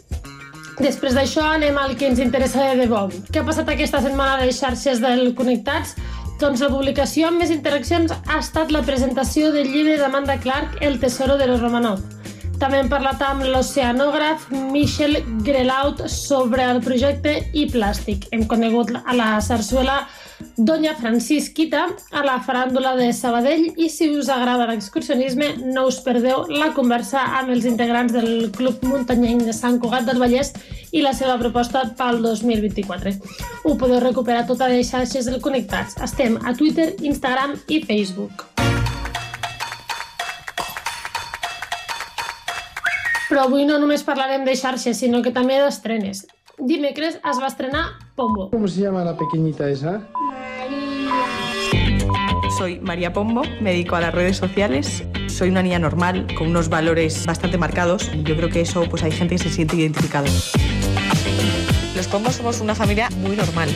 Speaker 11: Després d'això anem al que ens interessa de debò. Què ha passat aquesta setmana les xarxes del Connectats? Doncs la publicació amb més interaccions ha estat la presentació del llibre d'Amanda Clark El tesoro de los Romanov. També hem parlat amb l'oceanògraf Michel Grelaut sobre el projecte i plàstic. Hem conegut a la sarsuela Doña Francisquita a la faràndula de Sabadell i si us agrada l'excursionisme no us perdeu la conversa amb els integrants del Club Muntanyenc de Sant Cugat del Vallès i la seva proposta pel 2024. Ho podeu recuperar tot a les xarxes del Connectats. Estem a Twitter, Instagram i Facebook. Però avui no només parlarem de xarxes, sinó que també d'estrenes. Dimecres es va estrenar Pombo.
Speaker 21: ¿Cómo se llama la pequeñita esa?
Speaker 13: Soy María Pombo, me dedico a las redes sociales. Soy una niña normal, con unos valores bastante marcados. Yo creo que eso, pues hay gente que se siente identificada. Los Pombos somos una familia muy normal.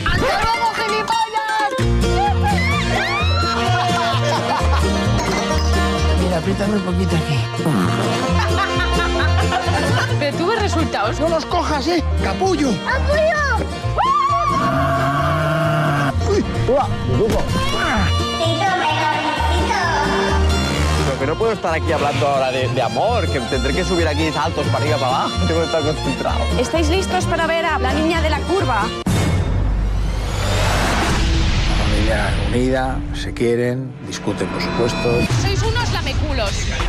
Speaker 18: Apriétame un poquito aquí. [LAUGHS]
Speaker 22: Pero tú ves resultados.
Speaker 6: No los cojas, ¿eh? ¡Capullo!
Speaker 14: ¡Capullo!
Speaker 6: ¡Uy! ¡Uah!
Speaker 23: Pero que no puedo estar aquí hablando ahora de, de amor, que tendré que subir aquí saltos para arriba, para abajo. Tengo que estar concentrado.
Speaker 24: ¿Estáis listos para ver a la niña de la curva?
Speaker 21: Familia unida, se quieren, discuten por supuesto.
Speaker 22: Sois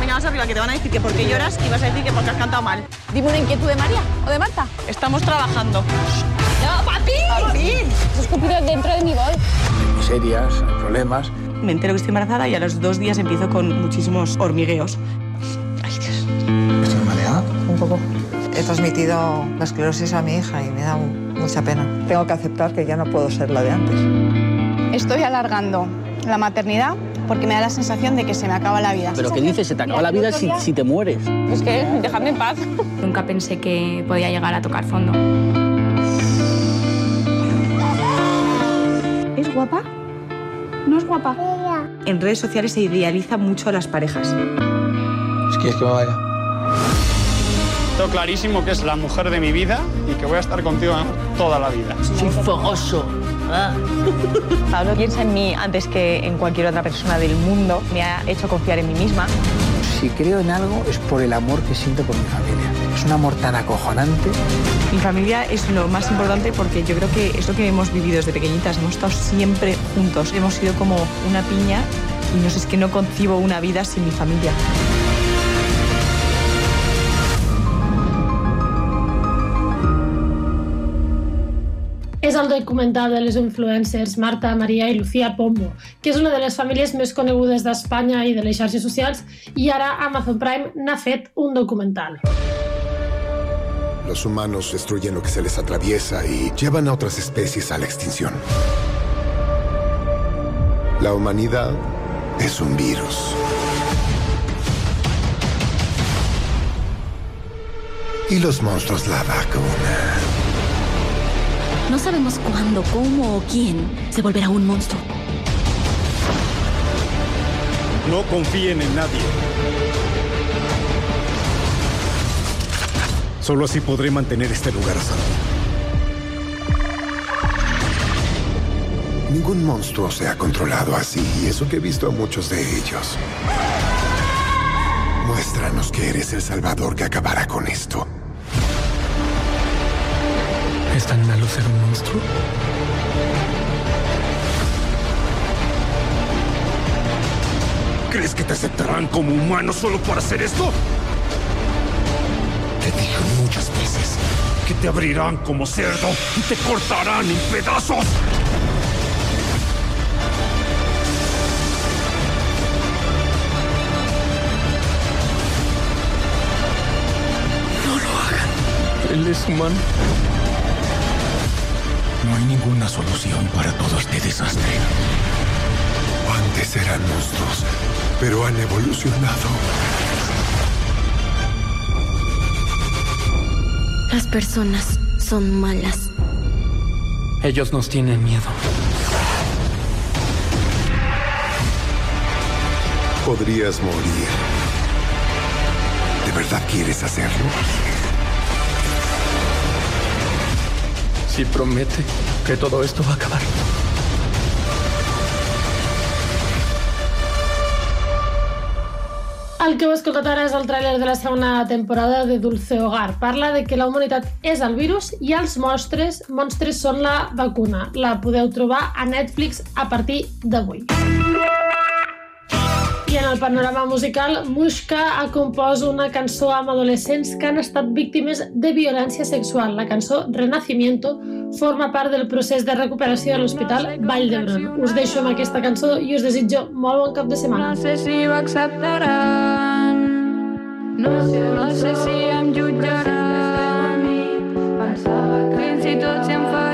Speaker 13: Venga, vas arriba, que te van a decir que porque lloras y vas a decir que porque has cantado mal.
Speaker 24: Dime una inquietud de María o de Marta.
Speaker 13: Estamos trabajando.
Speaker 22: ¡No, papi!
Speaker 13: ¡Papi!
Speaker 24: Se ha escupido dentro de mi bol.
Speaker 21: Hay miserias, hay problemas.
Speaker 13: Me entero que estoy embarazada y a los dos días empiezo con muchísimos hormigueos. Ay, Dios.
Speaker 21: ¿Estás mareada?
Speaker 25: Un poco. He transmitido la esclerosis a mi hija y me da mucha pena. Tengo que aceptar que ya no puedo ser la de antes.
Speaker 24: Estoy alargando la maternidad porque me da la sensación de que se me acaba la vida.
Speaker 26: ¿Pero qué dices? ¿Se te acaba la vida si, si te mueres?
Speaker 24: Es que dejadme en paz.
Speaker 27: Nunca pensé que podía llegar a tocar fondo.
Speaker 24: ¿Es guapa? ¿No es guapa?
Speaker 13: En redes sociales se idealiza mucho a las parejas.
Speaker 21: ¿Quieres que me vaya?
Speaker 28: Tengo clarísimo que es la mujer de mi vida y que voy a estar contigo toda la vida.
Speaker 26: Soy fogoso.
Speaker 13: Pablo piensa en mí antes que en cualquier otra persona del mundo. Me ha hecho confiar en mí misma.
Speaker 21: Si creo en algo es por el amor que siento por mi familia. Es un amor tan acojonante.
Speaker 13: Mi familia es lo más importante porque yo creo que es lo que hemos vivido desde pequeñitas. Hemos estado siempre juntos. Hemos sido como una piña y no sé, es que no concibo una vida sin mi familia.
Speaker 11: És el documental de les influencers Marta, Maria i Lucía Pombo, que és una de les famílies més conegudes d'Espanya i de les xarxes socials, i ara Amazon Prime n'ha fet un documental.
Speaker 29: Los humanos destruyen lo que se les atraviesa y llevan a otras especies a la extinción. La humanidad es un virus. Y los monstruos la vacunan.
Speaker 30: No sabemos cuándo, cómo o quién se volverá un monstruo.
Speaker 31: No confíen en nadie. Solo así podré mantener este lugar a salvo.
Speaker 29: Ningún monstruo se ha controlado así, y eso que he visto a muchos de ellos. Muéstranos que eres el salvador que acabará con esto.
Speaker 32: ¿Es tan malo ser un monstruo?
Speaker 31: ¿Crees que te aceptarán como humano solo por hacer esto? Te dije muchas veces que te abrirán como cerdo y te cortarán en pedazos.
Speaker 32: No lo hagan. Él es humano.
Speaker 31: No hay ninguna solución para todo este desastre.
Speaker 29: Antes eran monstruos, pero han evolucionado.
Speaker 30: Las personas son malas.
Speaker 32: Ellos nos tienen miedo.
Speaker 29: Podrías morir. ¿De verdad quieres hacerlo?
Speaker 32: Si promete que todo esto va a acabar.
Speaker 11: El que heu escoltat ara és el tràiler de la segona temporada de Dulce Hogar. Parla de que la humanitat és el virus i els monstres, monstres són la vacuna. La podeu trobar a Netflix a partir d'avui. I en el panorama musical, Mushka ha compost una cançó amb adolescents que han estat víctimes de violència sexual. La cançó Renacimiento forma part del procés de recuperació a l'Hospital Vall d'Hebron. Us deixo amb aquesta cançó i us desitjo molt bon cap de setmana.
Speaker 33: No sé si ho acceptaran, no sé, no sé si em jutjaran. Pensava que fins i tot si em fallaran.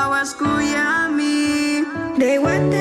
Speaker 33: hawasku yami Dewata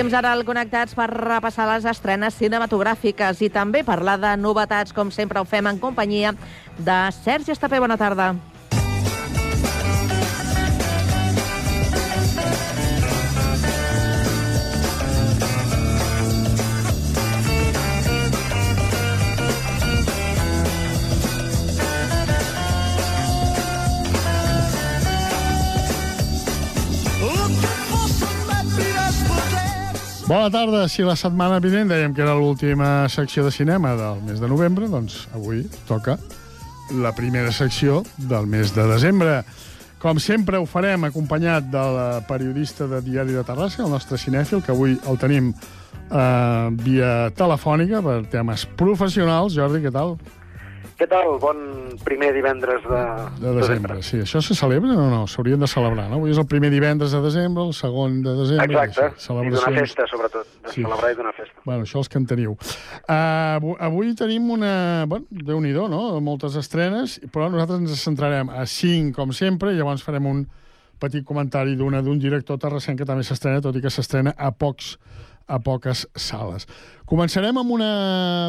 Speaker 5: Temps ara al Connectats per repassar les estrenes cinematogràfiques i també parlar de novetats, com sempre ho fem en companyia de Sergi Estapé. Bona tarda.
Speaker 6: Bona tarda. Si la setmana vinent dèiem que era l'última secció de cinema del mes de novembre, doncs avui toca la primera secció del mes de desembre. Com sempre ho farem acompanyat del periodista de Diari de Terrassa, el nostre cinèfil, que avui el tenim eh, via telefònica per temes professionals. Jordi, què tal?
Speaker 34: Què tal? Bon primer divendres de,
Speaker 6: De desembre, sí. Això se celebra o no? S'haurien de celebrar, no? Avui és el primer divendres de desembre, el segon de desembre...
Speaker 34: Exacte,
Speaker 6: i
Speaker 34: i d'una festa, sobretot, de
Speaker 6: Sí.
Speaker 34: celebrar i d'una festa.
Speaker 6: Bueno, això els que en teniu. Uh, avui, avui tenim una... Bueno, Déu-n'hi-do, no? Moltes estrenes, però nosaltres ens centrarem a cinc, com sempre, i llavors farem un petit comentari d'un director terrassenc que també s'estrena, tot i que s'estrena a pocs a poques sales. Començarem amb una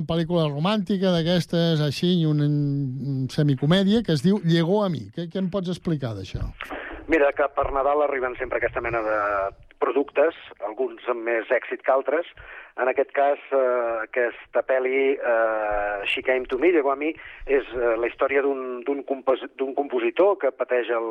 Speaker 6: pel·lícula romàntica d'aquestes, així, i una un semicomèdia que es diu Llegó a mi. Què, què em pots explicar d'això?
Speaker 34: Mira, que per Nadal arriben sempre aquesta mena de productes, alguns amb més èxit que altres. En aquest cas, eh, aquesta pel·li, eh, She Came to Me, llegó a mi, és eh, la història d'un compos compositor que pateix el,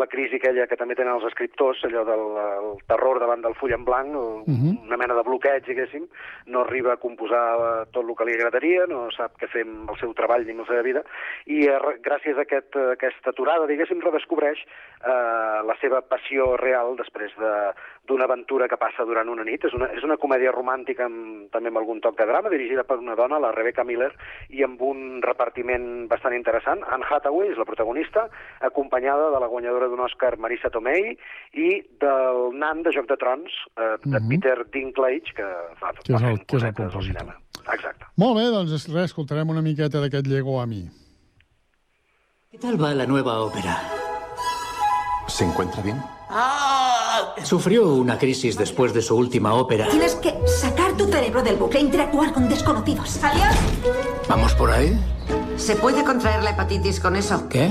Speaker 34: la crisi aquella que també tenen els escriptors, allò del el terror davant del full en blanc, el,
Speaker 6: Mhm.
Speaker 34: una mena de bloqueig, diguéssim, no arriba a composar eh, tot el que li agradaria, no sap què fer amb el seu treball ni amb la seva vida, i eh, gràcies a aquest, a aquesta aturada, diguéssim, redescobreix eh, la seva passió real després de- d'una aventura que passa durant una nit. És una, és una comèdia romàntica amb, també amb algun toc de drama, dirigida per una dona, la Rebecca Miller, i amb un repartiment bastant interessant. Anne Hathaway és la protagonista, acompanyada de la guanyadora d'un Oscar Marissa Tomei i del nan de Joc de Trons, eh, de
Speaker 6: Mhm.
Speaker 34: Peter Dinklage, que fa,
Speaker 6: Que és el, que és el compositor.
Speaker 34: cinema. Exacte.
Speaker 6: Molt bé, doncs res, escoltarem una miqueta d'aquest Llegó a mi.
Speaker 35: ¿Qué tal va la nueva ópera?
Speaker 29: ¿Se encuentra bien?
Speaker 35: Sufrió una crisis después de su última ópera.
Speaker 14: Tienes que sacar tu cerebro del bucle e interactuar con desconocidos. ¿Alias?
Speaker 35: ¿Vamos por ahí?
Speaker 36: ¿Se puede contraer la hepatitis con eso?
Speaker 35: ¿Qué?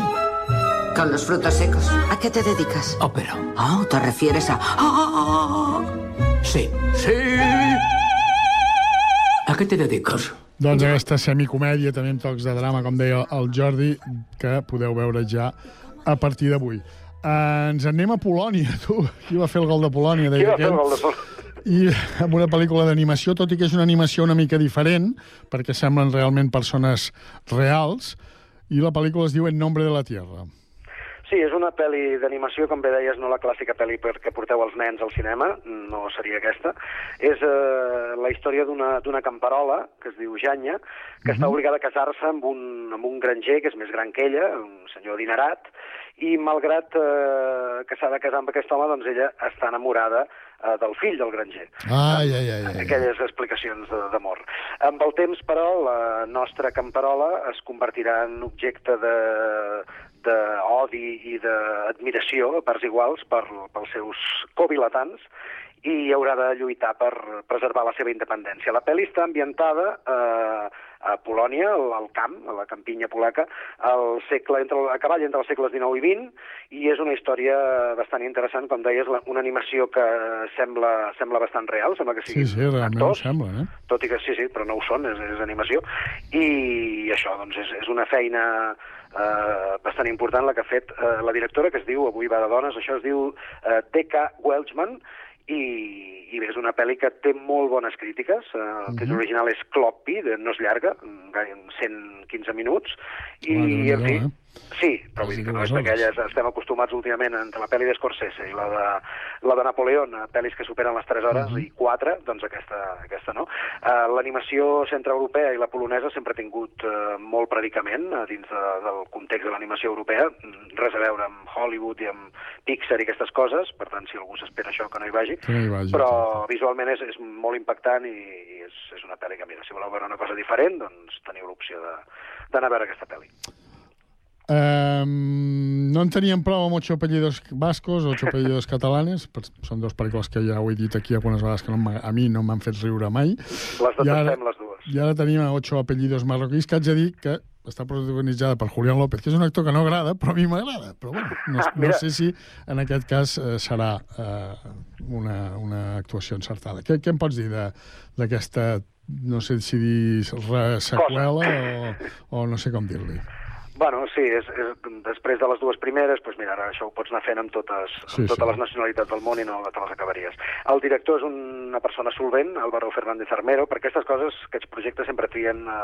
Speaker 36: Con los frutos secos. ¿A qué te dedicas?
Speaker 35: Ópera.
Speaker 36: Oh, te refieres a... Ah,
Speaker 35: Sí. Sí. ¿A qué te dedicas?
Speaker 6: Doncs aquesta semicomèdia, també amb tocs de drama, com deia el Jordi, que podeu veure ja a partir d'avui. Uh, ens en anem a Polònia, [LAUGHS] tu. Qui va fer el gol de Polònia?
Speaker 34: Qui va fer el gol de Polònia?
Speaker 6: I amb una pel·lícula d'animació, tot i que és una animació una mica diferent, perquè semblen realment persones reals, i la pel·lícula es diu En nombre de la tierra.
Speaker 34: Sí, és una pel·li d'animació, com bé deies, no la clàssica pel·li per que porteu els nens al cinema, no seria aquesta. És eh, la història d'una camperola, que es diu Janya, que està obligada a casar-se amb un, amb un granger que és més gran que ella, un senyor adinerat, i malgrat eh, que s'ha de casar amb aquest home, doncs ella està enamorada eh, del fill del granger
Speaker 6: Ai, ai, ai. ai.
Speaker 34: aquelles explicacions de- d'amor. Amb el temps, però, la nostra camperola es convertirà en objecte de d'odi i d'admiració a parts iguals per, pels seus covilatans i haurà de lluitar per preservar la seva independència. La pel·li està ambientada eh, a Polònia, al, al camp, a la campinya polaca, al segle, entre, a cavall entre els segles XIX i XX, i és una història bastant interessant, com deies, la, una animació que sembla, sembla bastant real, sembla que
Speaker 6: Sí,
Speaker 34: sigui
Speaker 6: sí, realment ho sembla, eh?
Speaker 34: tot i que sí, sí, però no ho són, és, és animació. I això, doncs, és, és una feina eh, bastant important la que ha fet eh, la directora, que es diu, avui va de dones, això es diu eh, D.K. Welchman, i, i bé, és una pel·li que té molt bones crítiques. Eh, el títol
Speaker 6: Mhm.
Speaker 34: original és Cloppy, no és llarga, gaire 115 minuts, i,
Speaker 6: Mare de
Speaker 34: en fi,
Speaker 6: eh?
Speaker 34: Sí, però vull dir que no és d'aquelles... Estem acostumats últimament entre la pel·li d'Escorsese i la de, la de Napoleón, pel·lis que superen les 3 hores
Speaker 6: Mhm.
Speaker 34: i 4, doncs aquesta, aquesta no. Uh, L'animació centreeuropea i la polonesa sempre ha tingut uh, molt predicament uh, dins de, del context de l'animació europea, res a veure amb Hollywood i amb Pixar i aquestes coses, per tant, si algú s'espera això, que no hi vagi.
Speaker 6: Que no hi vagi,
Speaker 34: però visualment és, és molt impactant i, i és, és una pel·li que, mira, si voleu veure una cosa diferent, doncs teniu l'opció de- d'anar a veure aquesta pel·li.
Speaker 6: Um, no en teníem prou amb Ocho apellidos vascos, Ocho apellidos catalanes, per- són dues pel·lícules que ja ho he dit aquí algunes vegades que no a mi no m'han fet riure mai.
Speaker 34: Les detestem, les dues.
Speaker 6: I ara tenim a Ocho apellidos marroquís, que haig de dir que està protagonitzada per Julián López, que és un actor que no agrada, però a mi m'agrada. Però bueno, no, [LAUGHS]
Speaker 34: Ah,
Speaker 6: no sé si en aquest cas eh, serà eh, una, una actuació encertada. Què, què em pots dir d'aquesta, no sé si dir seqüela o, o no sé com dir-li?
Speaker 34: Bueno, sí, és, és, després de les dues primeres, doncs mira, ara això ho pots anar fent amb totes,
Speaker 6: Sí,
Speaker 34: amb totes
Speaker 6: sí.
Speaker 34: les nacionalitats del món i no te les acabaries. El director és una persona solvent, Álvaro Fernández Armero, per aquestes coses, aquests projectes sempre trien eh,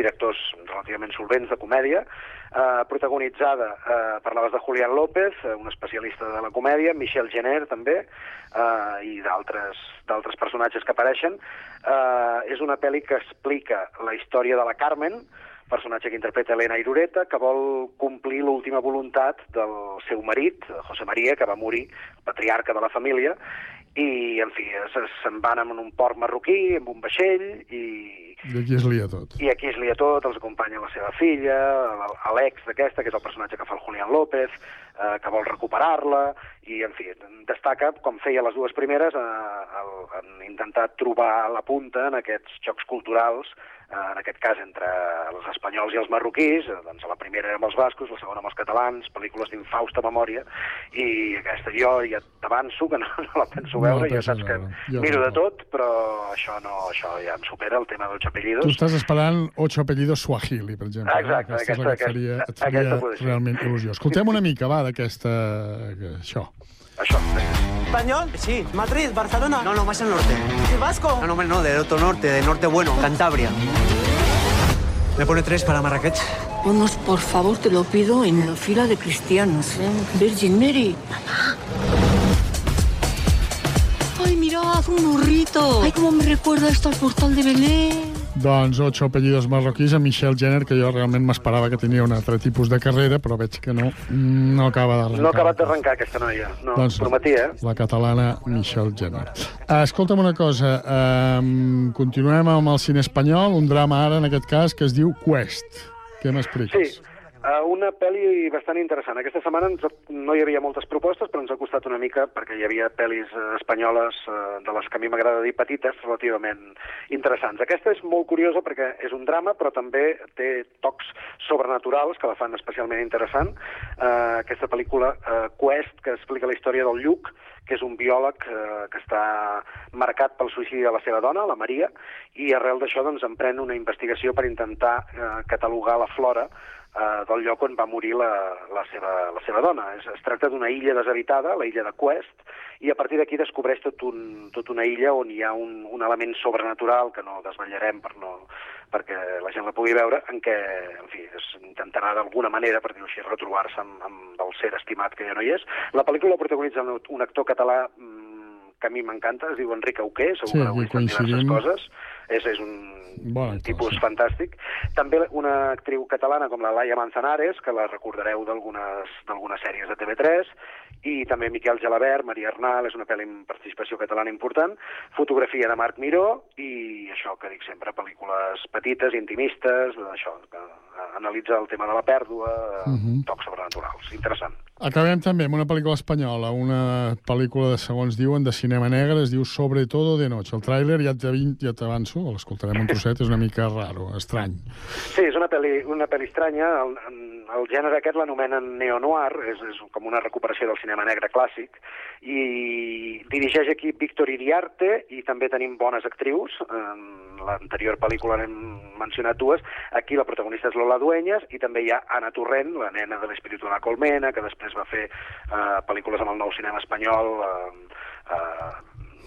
Speaker 34: directors relativament solvents de comèdia, eh, protagonitzada, eh, parlaves de Julián López, eh, un especialista de la comèdia, Michel Jenner també, eh, i d'altres d'altres personatges que apareixen. Eh, és una pel·li que explica la història de la Carmen, personatge que interpreta Elena Irureta, que vol complir l'última voluntat del seu marit, José María, que va morir, patriarca de la família, i, en fi, se'n van en un port marroquí, amb un vaixell, i,
Speaker 6: I aquí es lia tot.
Speaker 34: i aquí es lia tot, els acompanya la seva filla, l'ex d'aquesta, que és el personatge que fa el Julián López, eh, que vol recuperar-la, i, en fi, destaca, com feia les dues primeres, eh, el, en intentar trobar la punta en aquests xocs culturals, eh, en aquest cas entre els espanyols i els marroquís, eh, doncs la primera era amb els bascos, la segona amb els catalans, pel·lícules d'infausta memòria, i aquesta jo ja t'avanço que no, no la penso
Speaker 6: No
Speaker 34: veure, ja
Speaker 6: penses
Speaker 34: saps que.
Speaker 6: Jo
Speaker 34: miro de tot, però això no, això ja em supera, el tema dels
Speaker 6: Tu
Speaker 34: apellidos.
Speaker 6: estàs esperant Ocho apellidos Swahili, per exemple.
Speaker 34: Ah, exacte,
Speaker 6: no? Aquesta és la que et
Speaker 34: aquesta-
Speaker 6: faria, et
Speaker 34: aquesta
Speaker 6: faria
Speaker 34: ser.
Speaker 6: realment il·lusió. Escoltem una mica, va, d'aquesta... això.
Speaker 34: Això.
Speaker 37: ¿Español? Sí. ¿Madrid? ¿Barcelona? No, no, más al norte. ¿Y vasco? No, no, no, del otro norte, del norte bueno, Cantabria. Me pone tres para Marrakech.
Speaker 38: Ponos, por favor, te lo pido, en la fila de cristianos. ¿eh? Virgin Mary. Ay, mirad, un burrito. Ay, cómo me recuerda esto al portal de Belén.
Speaker 6: Doncs Ocho apellidos marroquís amb Michelle Jenner, que jo realment m'esperava que tenia un altre tipus de carrera, però veig que no, no acaba d'arrencar.
Speaker 34: No ha acabat d'arrencar aquesta noia. No,
Speaker 6: Doncs-
Speaker 34: prometia, eh?
Speaker 6: La catalana Michelle Jenner. Escolta'm una cosa, um, continuem amb el cine espanyol, un drama ara, en aquest cas, que es diu Quest. Què m'expliques?
Speaker 34: Sí, una pel·li bastant interessant. Aquesta setmana ens, no hi havia moltes propostes, però ens ha costat una mica perquè hi havia pel·lis eh, espanyoles uh, de les que a mi m'agrada dir petites, relativament interessants. Aquesta és molt curiosa perquè és un drama, però també té tocs sobrenaturals que la fan especialment interessant. Uh, aquesta pel·lícula, uh, Quest, que explica la història del Lluc, que és un biòleg eh, que està marcat pel suïcidi de la seva dona, la Maria, i arrel d'això doncs, emprèn una investigació per intentar eh, catalogar la flora eh, del lloc on va morir la, la, seva, la seva dona. Es, es tracta d'una illa deshabitada, la illa de Quest, i a partir d'aquí descobreix tot un, tot una illa on hi ha un, un element sobrenatural que no desvetllarem per no, perquè la gent la pugui veure, en què, en fi, es intentarà d'alguna manera, per dir-ho així, retrobar-se amb, amb el ser estimat que ja no hi és. La pel·lícula la protagonitza un, actor català mm, que a mi m'encanta, es diu Enric Auqué, segur
Speaker 6: Sí,
Speaker 34: que diverses
Speaker 6: coincidim.
Speaker 34: coses. És, és un
Speaker 6: Bon
Speaker 34: tipus fantàstic. També una actriu catalana com la Laia Manzanares, que la recordareu d'algunes sèries de TV3, i també Miquel Gelabert, Maria Arnal, és una pel·li amb participació catalana important, fotografia de Marc Miró, i això que dic sempre, pel·lícules petites, intimistes, això, que eh, analitza el tema de la pèrdua, uh
Speaker 6: Mhm.
Speaker 34: tocs sobrenaturals. Interessant.
Speaker 6: Acabem també amb una pel·lícula espanyola, una pel·lícula de, segons diuen, de cinema negre, es diu Sobre todo de noche. El tràiler, ja t'avin- ja t'avanço, l'escoltarem un trosset, és una mica raro, estrany.
Speaker 34: Sí, és una pel·li, una pel·li estranya. El, el gènere aquest l'anomenen neo-noir, és, és com una recuperació del cinema negre clàssic, i dirigeix aquí Víctor Iriarte, i també tenim bones actrius. En l'anterior pel·lícula n'hem mencionat dues. Aquí la protagonista és Lola Dueñas, i també hi ha Anna Torrent, la nena de l'Espíritu de la Colmena, que després va fer eh, pel·lícules amb el nou cinema espanyol, eh, eh,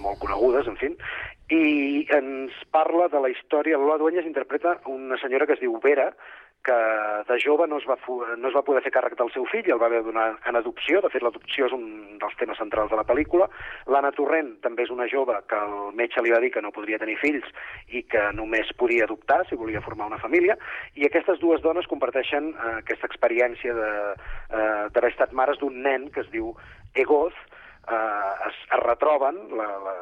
Speaker 34: molt conegudes, en fi, i ens parla de la història. Lola Dueñas interpreta una senyora que es diu Vera, que de jove no es, va no es va poder fer càrrec del seu fill, el va haver donar en adopció, de fet l'adopció és un dels temes centrals de la pel·lícula. L'Anna Torrent també és una jove que el metge li va dir que no podria tenir fills i que només podia adoptar si volia formar una família, i aquestes dues dones comparteixen eh, aquesta experiència eh, d'haver estat mares d'un nen que es diu Egoz, eh, es, es retroben, la, la,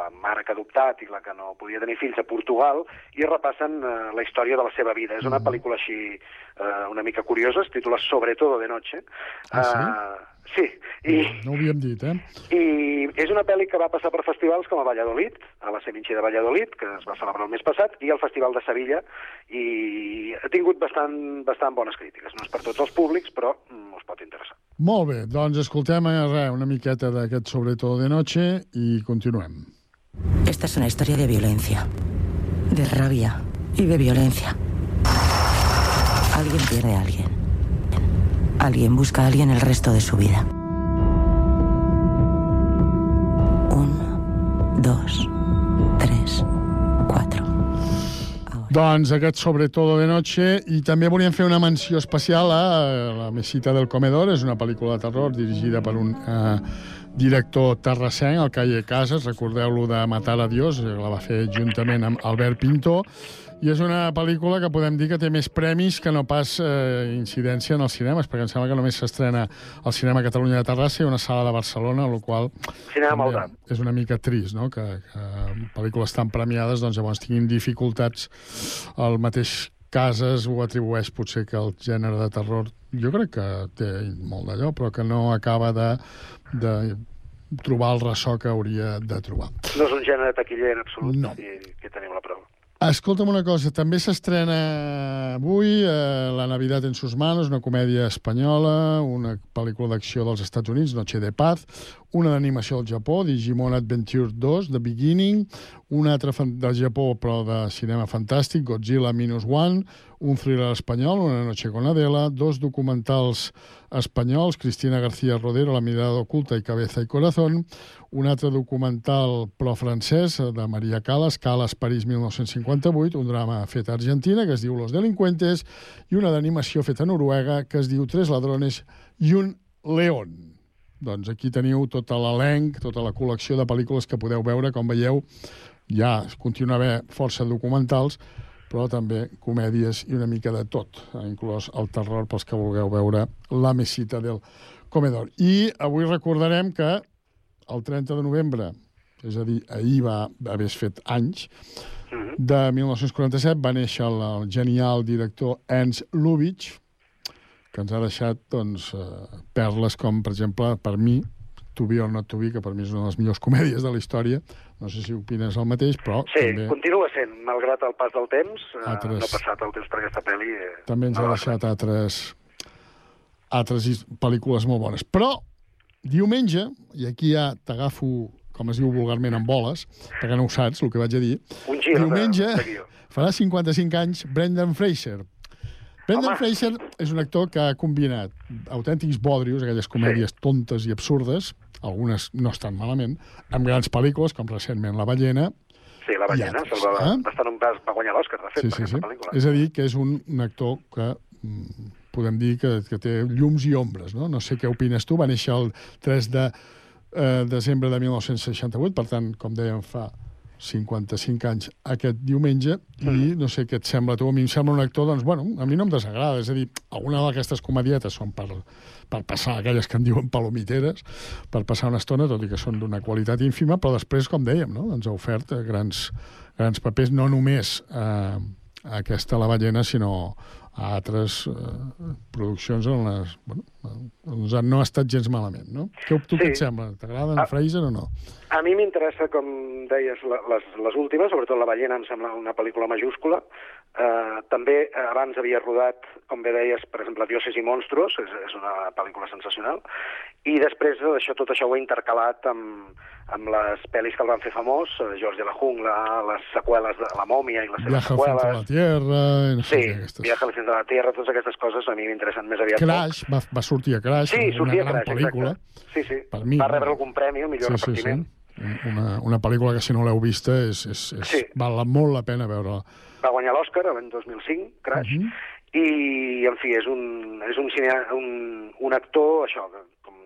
Speaker 34: la mare que ha adoptat i la que no podia tenir fills a Portugal, i repassen eh, la història de la seva vida. És una pel·lícula així eh, una mica curiosa, es titula Sobre todo de noche.
Speaker 6: Ah, sí?
Speaker 34: Eh, sí, i,
Speaker 6: No ho havíem dit, eh?
Speaker 34: i és una pel·li que va passar per festivals com a Valladolid, a la Sevinci de Valladolid, que es va celebrar el mes passat, i al Festival de Sevilla, i ha tingut bastant, bastant bones crítiques. No és per tots els públics, però mm, us pot interessar.
Speaker 6: Molt bé, doncs escoltem eh, res, una miqueta d'aquest Sobre todo de noche i continuem.
Speaker 39: Esta es una historia de violencia, de rabia y de violencia. Alguien pierde a alguien. Alguien busca a alguien el resto de su vida. Uno, dos, tres, cuatro.
Speaker 6: Doncs aquest sobre todo de noche i també volíem fer una menció especial a La mesita del comedor, és una pel·lícula de terror dirigida per un eh, director terrassenc, el Calle Casas, recordeu-lo de Matar a Dios, eh, la va fer juntament amb Albert Pinto, i és una pel·lícula que podem dir que té més premis que no pas eh, incidència en els cinemes, perquè em sembla que només s'estrena al Cinema Catalunya de Terrassa i una sala de Barcelona, el qual
Speaker 34: Cinema
Speaker 6: és una mica trist, no?, que, que pel·lícules tan premiades doncs, llavors tinguin dificultats el mateix Cases ho atribueix potser que el gènere de terror jo crec que té molt d'allò, però que no acaba de, de trobar el ressò que hauria de trobar.
Speaker 34: No és un gènere taquiller en absolut,
Speaker 6: No.
Speaker 34: i que tenim la prova.
Speaker 6: Escolta'm una cosa, també s'estrena avui eh, La Navidad en sus manos, una comèdia espanyola, una pel·lícula d'acció dels Estats Units, Noche de Paz, una d'animació del Japó, Digimon Adventure 2, The Beginning, una altra del Japó, però de cinema fantàstic, Godzilla Minus One, un thriller espanyol, Una noche con Adela, dos documentals espanyols, Cristina García Rodero, La mirada oculta i Cabeza y Corazón, un altre documental pro-francès eh, de Maria Calas, Calas, París 1958, un drama fet a Argentina que es diu Los Delincuentes, i una d'animació feta a Noruega que es diu Tres ladrones i un león. Doncs aquí teniu tot l'elenc, tota la col·lecció de pel·lícules que podeu veure. Com veieu, ja continua a haver força documentals, però també comèdies i una mica de tot, eh, inclòs el terror pels que vulgueu veure La mesita del comedor. I avui recordarem que el 30 de novembre, és a dir, ahir va haver fet anys, de 1947 va néixer el, el genial director Ernst Lubitsch, que ens ha deixat doncs, eh, perles com, per exemple, per mi, To Be or Not To Be, que per mi és una de les millors comèdies de la història. No sé si opines el mateix, però
Speaker 34: Sí,
Speaker 6: també,
Speaker 34: continua sent, malgrat el pas del temps, eh,
Speaker 6: Altres-
Speaker 34: no ha passat el temps per aquesta pel·li. Eh,
Speaker 6: també ens ha deixat altres, altres pel·lícules molt bones. Però, diumenge, i aquí ja t'agafo, com es diu vulgarment, en boles, perquè no ho saps, el que vaig a dir,
Speaker 34: Un gir
Speaker 6: diumenge
Speaker 34: de
Speaker 6: farà 55 anys Brendan Fraser. Brendan
Speaker 34: Home.
Speaker 6: Fraser és un actor que ha combinat autèntics bodrios, aquelles comèdies tontes i absurdes, algunes no estan malament, amb grans pel·lícules, com recentment La ballena,
Speaker 34: Sí, la ballena,
Speaker 6: altres,
Speaker 34: va,
Speaker 6: eh?
Speaker 34: va, estar, va guanyar l'Òscar, de fet,
Speaker 6: Sí,
Speaker 34: per
Speaker 6: sí, sí.
Speaker 34: pel·lícula.
Speaker 6: És a dir, que és un, un actor que mm, podem dir que, que té llums i ombres, no? No sé què opines tu. Va néixer el 3 de eh, desembre de 1968, per tant, com dèiem, fa 55 anys aquest diumenge, i no sé què et sembla a tu. A mi em sembla un actor, doncs, bueno, a mi no em desagrada. És a dir, alguna d'aquestes comedietes són per, per passar aquelles que en diuen palomiteres, per passar una estona, tot i que són d'una qualitat ínfima, però després, com dèiem, no? ens ha ofert eh, grans, grans papers, no només eh, aquesta La ballena, sinó a altres eh, produccions on les, bueno, doncs no ha estat gens malament, no? Què, tu
Speaker 34: Sí.
Speaker 6: què et sembla? T'agrada en
Speaker 34: Ah.
Speaker 6: Fraser o no?
Speaker 34: A mi m'interessa, com deies, les, les últimes, sobretot La ballena em sembla una pel·lícula majúscula. Uh, també eh, abans havia rodat, com bé deies, per exemple, Dioses i monstruos, és, és una pel·lícula sensacional, i després això, tot això ho he intercalat amb, amb les pel·lis que el van fer famós, eh, George de la Jungla, les seqüeles de La mòmia i les seves
Speaker 6: Viaja al centre de la
Speaker 34: seqüeles.
Speaker 6: Tierra... I no
Speaker 34: Sí,
Speaker 6: aquestes.
Speaker 34: Viaje al centre de la Tierra, totes aquestes coses a mi m'interessen més aviat.
Speaker 6: Crash, va, va sortir a Crash,
Speaker 34: Sí,
Speaker 6: una gran
Speaker 34: Crash,
Speaker 6: pel·lícula.
Speaker 34: exacte. Sí, sí.
Speaker 6: Per mi,
Speaker 34: Va rebre algun premi, el millor
Speaker 6: sí, sí, sí. Una, una pel·lícula que si no l'heu vista és, és, és,
Speaker 34: Sí.
Speaker 6: val molt la pena veure-la.
Speaker 34: Va guanyar l'Oscar l'any 2005, Crash,
Speaker 6: Mhm.
Speaker 34: i, en fi, és un, és un, cine, un, un actor, això,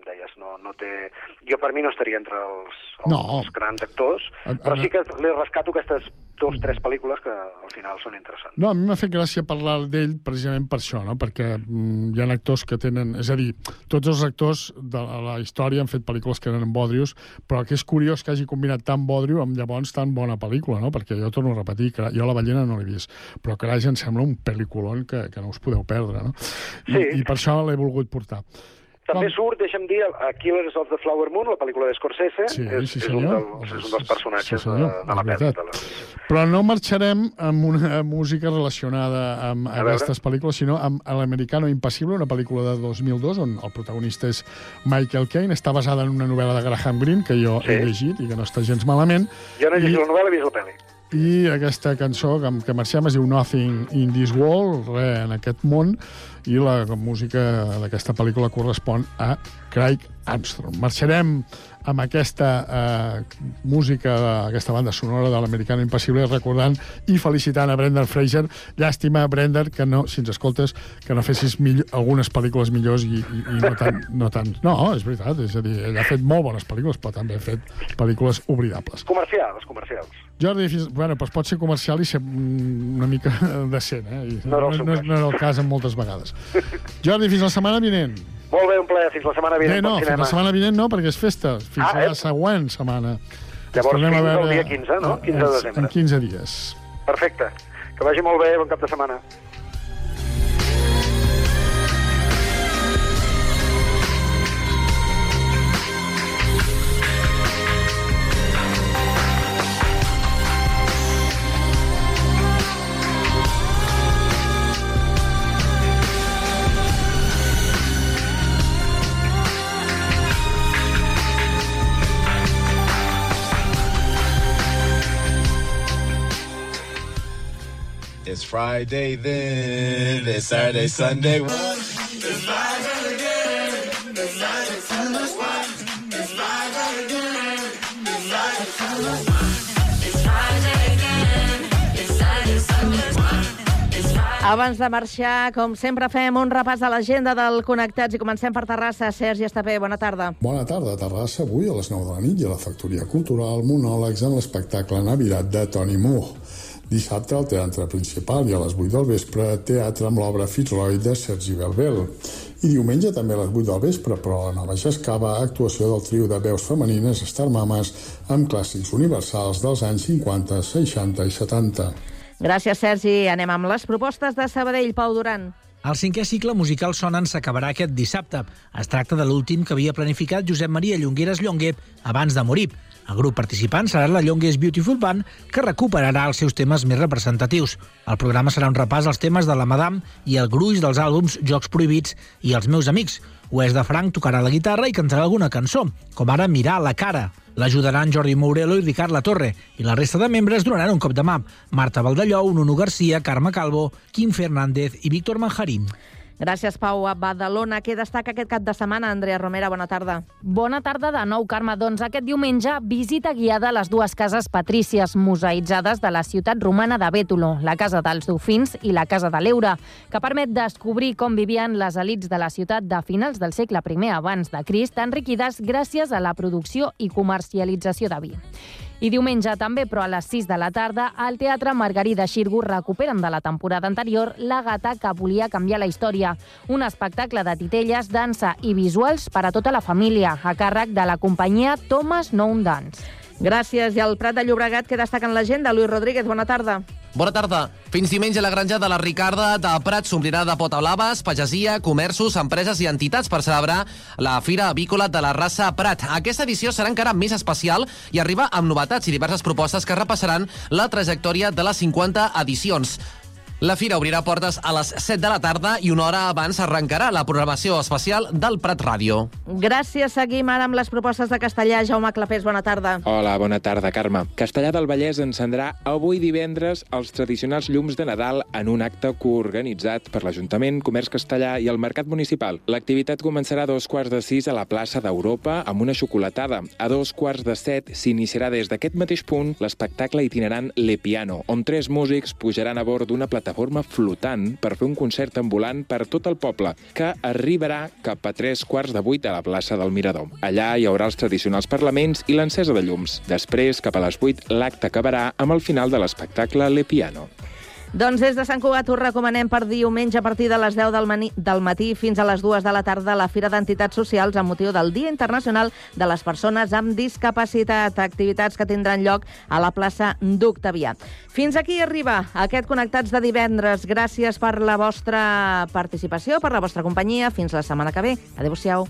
Speaker 34: deies, no, no té... Jo per mi no estaria entre els, els,
Speaker 6: No.
Speaker 34: els grans actors,
Speaker 6: A-
Speaker 34: però
Speaker 6: a-
Speaker 34: sí que li rescato aquestes dues, tres pel·lícules que al final són interessants.
Speaker 6: No, a mi m'ha fet gràcia parlar d'ell precisament per això, no? perquè mm, hi ha actors que tenen... És a dir, tots els actors de la història han fet pel·lícules que eren bodrios, però que és curiós que hagi combinat tan bodrio amb llavors tan bona pel·lícula, no? perquè jo torno a repetir, que jo la ballena no l'he vist, però Crash em sembla un pel·lículon que, que no us podeu perdre, no? I,
Speaker 34: Sí.
Speaker 6: i per això l'he volgut portar.
Speaker 34: També surt, deixa'm dir, a Killers of the Flower Moon, la pel·lícula d'Scorsese,
Speaker 6: Sí,
Speaker 34: és,
Speaker 6: sí,
Speaker 34: és, un dels, és un dels personatges
Speaker 6: Sí,
Speaker 34: de,
Speaker 6: senyor,
Speaker 34: de. De la...
Speaker 6: Però no marxarem amb una música relacionada amb
Speaker 34: A veure.
Speaker 6: aquestes pel·lícules, sinó amb L'Americano Impassible, una pel·lícula de 2002 on el protagonista és Michael Caine. Està basada en una novel·la de Graham Greene, que jo he llegit i que no està gens malament.
Speaker 34: Jo no he llegit
Speaker 6: I-
Speaker 34: la novel·la, he vist la pel·li.
Speaker 6: i aquesta cançó que, que marxem es diu Nothing in this world, res en aquest món, i la música d'aquesta pel·lícula correspon a Craig Armstrong. Marxarem amb aquesta eh, música, aquesta banda sonora de l'Americano Impassible, recordant i felicitant a Brendan Fraser. Llàstima, Brendan, que no, si ens escoltes, que no fessis millor, algunes pel·lícules millors i, i, i no tant... No, tant. no, és veritat, és a dir, ell ha fet molt bones pel·lícules, però també ha fet pel·lícules oblidables.
Speaker 34: Comercials, comercials.
Speaker 6: Jordi, fins, bueno, doncs pot ser comercial i ser mm, una mica [LAUGHS] decent, eh? I
Speaker 34: No el
Speaker 6: no,
Speaker 34: cas.
Speaker 6: no era el cas en moltes vegades. Jordi, fins la setmana vinent.
Speaker 34: Molt bé, un plaer. Fins la setmana vinent
Speaker 6: Bé, no,
Speaker 34: pel
Speaker 6: fins la setmana vinent no, perquè és festa. Fins
Speaker 34: Ah,
Speaker 6: a la
Speaker 34: eh?
Speaker 6: següent setmana.
Speaker 34: Llavors, fins
Speaker 6: veure
Speaker 34: dia 15, no? 15 de desembre.
Speaker 6: En 15 dies.
Speaker 34: Perfecte. Que vagi molt bé, bon cap de setmana.
Speaker 40: Friday then, it's Saturday, Sunday.
Speaker 5: Abans de marxar, com sempre, fem un repàs a l'agenda del Connectats i comencem per Terrassa. Sergi Estapé, bona tarda.
Speaker 6: Bona tarda a Terrassa. Avui a les 9 de la nit i a la Factoria Cultural monòlegs en l'espectacle Navidad de Tony Moore. Dissabte al Teatre Principal i a les 8 del vespre teatre amb l'obra Fitzroy de Sergi Belbel. I diumenge també a les 8 del vespre, però a la Nova Jascava, actuació del trio de veus femenines Star Mamas amb clàssics universals dels anys 50, 60 i 70.
Speaker 5: Gràcies, Sergi. Anem amb les propostes de Sabadell, Pau Duran.
Speaker 41: El cinquè cicle musical Sonen s'acabarà aquest dissabte. Es tracta de l'últim que havia planificat Josep Maria Llongueres Llonguer abans de morir. El grup participant serà la Llonguers Beautiful Band, que recuperarà els seus temes més representatius. El programa serà un repàs als temes de la Madame i el gruix dels àlbums Jocs Prohibits i Els meus amics. Oest de Frank tocarà la guitarra i cantarà alguna cançó, com ara Mirar la cara. L'ajudaran Jordi Mourelo i Ricard Latorre, i la resta de membres donaran un cop de mà. Marta Valdellou, Nuno Garcia, Carme Calvo, Quim Fernández i Víctor Manjarín.
Speaker 5: Gràcies, Pau. A Badalona, què destaca aquest cap de setmana? Andrea Romera, bona tarda.
Speaker 42: Bona tarda de nou, Carme. Doncs aquest diumenge, visita guiada a les dues cases patrícies museïtzades de la ciutat romana de Bètolo, la Casa dels Dofins i la Casa de l'Eure, que permet descobrir com vivien les elites de la ciutat de finals del segle I abans de Crist, enriquides gràcies a la producció i comercialització de vi. I diumenge també, però a les 6 de la tarda, al Teatre Margarida Xirgu recuperen de la temporada anterior La gata que volia canviar la història, un espectacle de titelles, dansa i visuals per a tota la família, a càrrec de la companyia Thomas Noun Dance.
Speaker 5: Gràcies. I al Prat de Llobregat, què destaca en l'agenda? Lluís Rodríguez, bona tarda.
Speaker 43: Bona tarda. Fins diumenge la granja de la Ricarda de Prat s'omplirà de potablaves, pagesia, comerços, empreses i entitats per celebrar la Fira Avícola de la raça Prat. Aquesta edició serà encara més especial i arriba amb novetats i diverses propostes que repassaran la trajectòria de les 50 edicions. La fira obrirà portes a les 7 de la tarda i una hora abans arrencarà la programació especial del Prat Ràdio.
Speaker 5: Gràcies. Seguim ara amb les propostes de Castellà. Jaume Clapés, bona tarda.
Speaker 44: Hola, bona tarda, Carme. Castellà del Vallès encendrà avui divendres els tradicionals llums de Nadal en un acte coorganitzat per l'Ajuntament, Comerç Castellà i el Mercat Municipal. L'activitat començarà a dos quarts de sis a la plaça d'Europa amb una xocolatada. A dos quarts de set s'iniciarà des d'aquest mateix punt l'espectacle itinerant Le Piano, on tres músics pujaran a bord d'una plataforma plataforma flotant per fer un concert ambulant per tot el poble, que arribarà cap a tres quarts de vuit a la plaça del Mirador. Allà hi haurà els tradicionals parlaments i l'encesa de llums. Després, cap a les 8, l'acte acabarà amb el final de l'espectacle Le Piano.
Speaker 5: Doncs des de Sant Cugat us recomanem per diumenge a partir de les 10 del, mani, del matí fins a les 2 de la tarda la Fira d'Entitats Socials amb motiu del Dia Internacional de les Persones amb Discapacitat, activitats que tindran lloc a la plaça d'Octavià. Fins aquí arriba aquest Connectats de divendres. Gràcies per la vostra participació, per la vostra companyia. Fins la setmana que ve. Adéu-siau.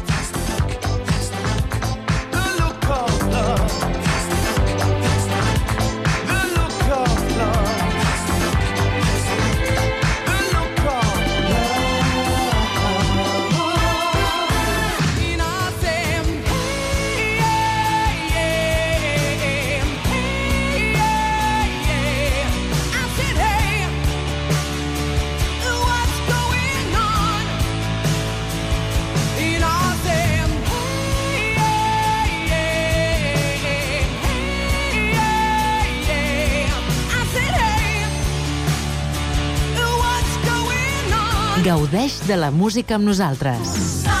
Speaker 45: Gaudeix de la música amb nosaltres.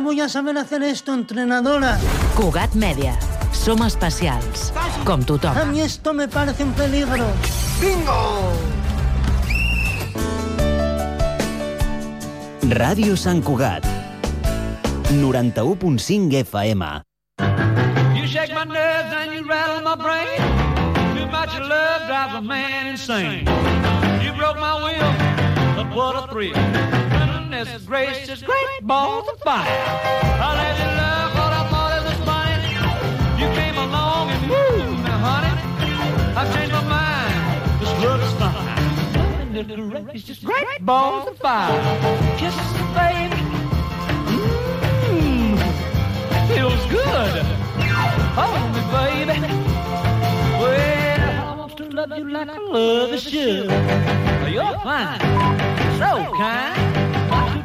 Speaker 46: Si voy a saber hacer esto, entrenadora.
Speaker 45: Cugat Mèdia. Som especials, com tothom.
Speaker 46: A mí esto me parece un peligro. ¡Bingo!
Speaker 47: Ràdio Sant Cugat. 91.5 FM.
Speaker 48: You shake my nerves and you rattle my brain. Too much love drives a man insane. You broke my will, but what a thrill. Goodness gracious, great balls of fire. I let you love what I thought it was funny. You came along and woo, now honey, I've changed my mind. This love is fine. Goodness gracious, great balls of fire. Kisses, baby. Mmm, feels good. Hold me, baby. Well, I want to love you like I love you should. You're fine, so kind.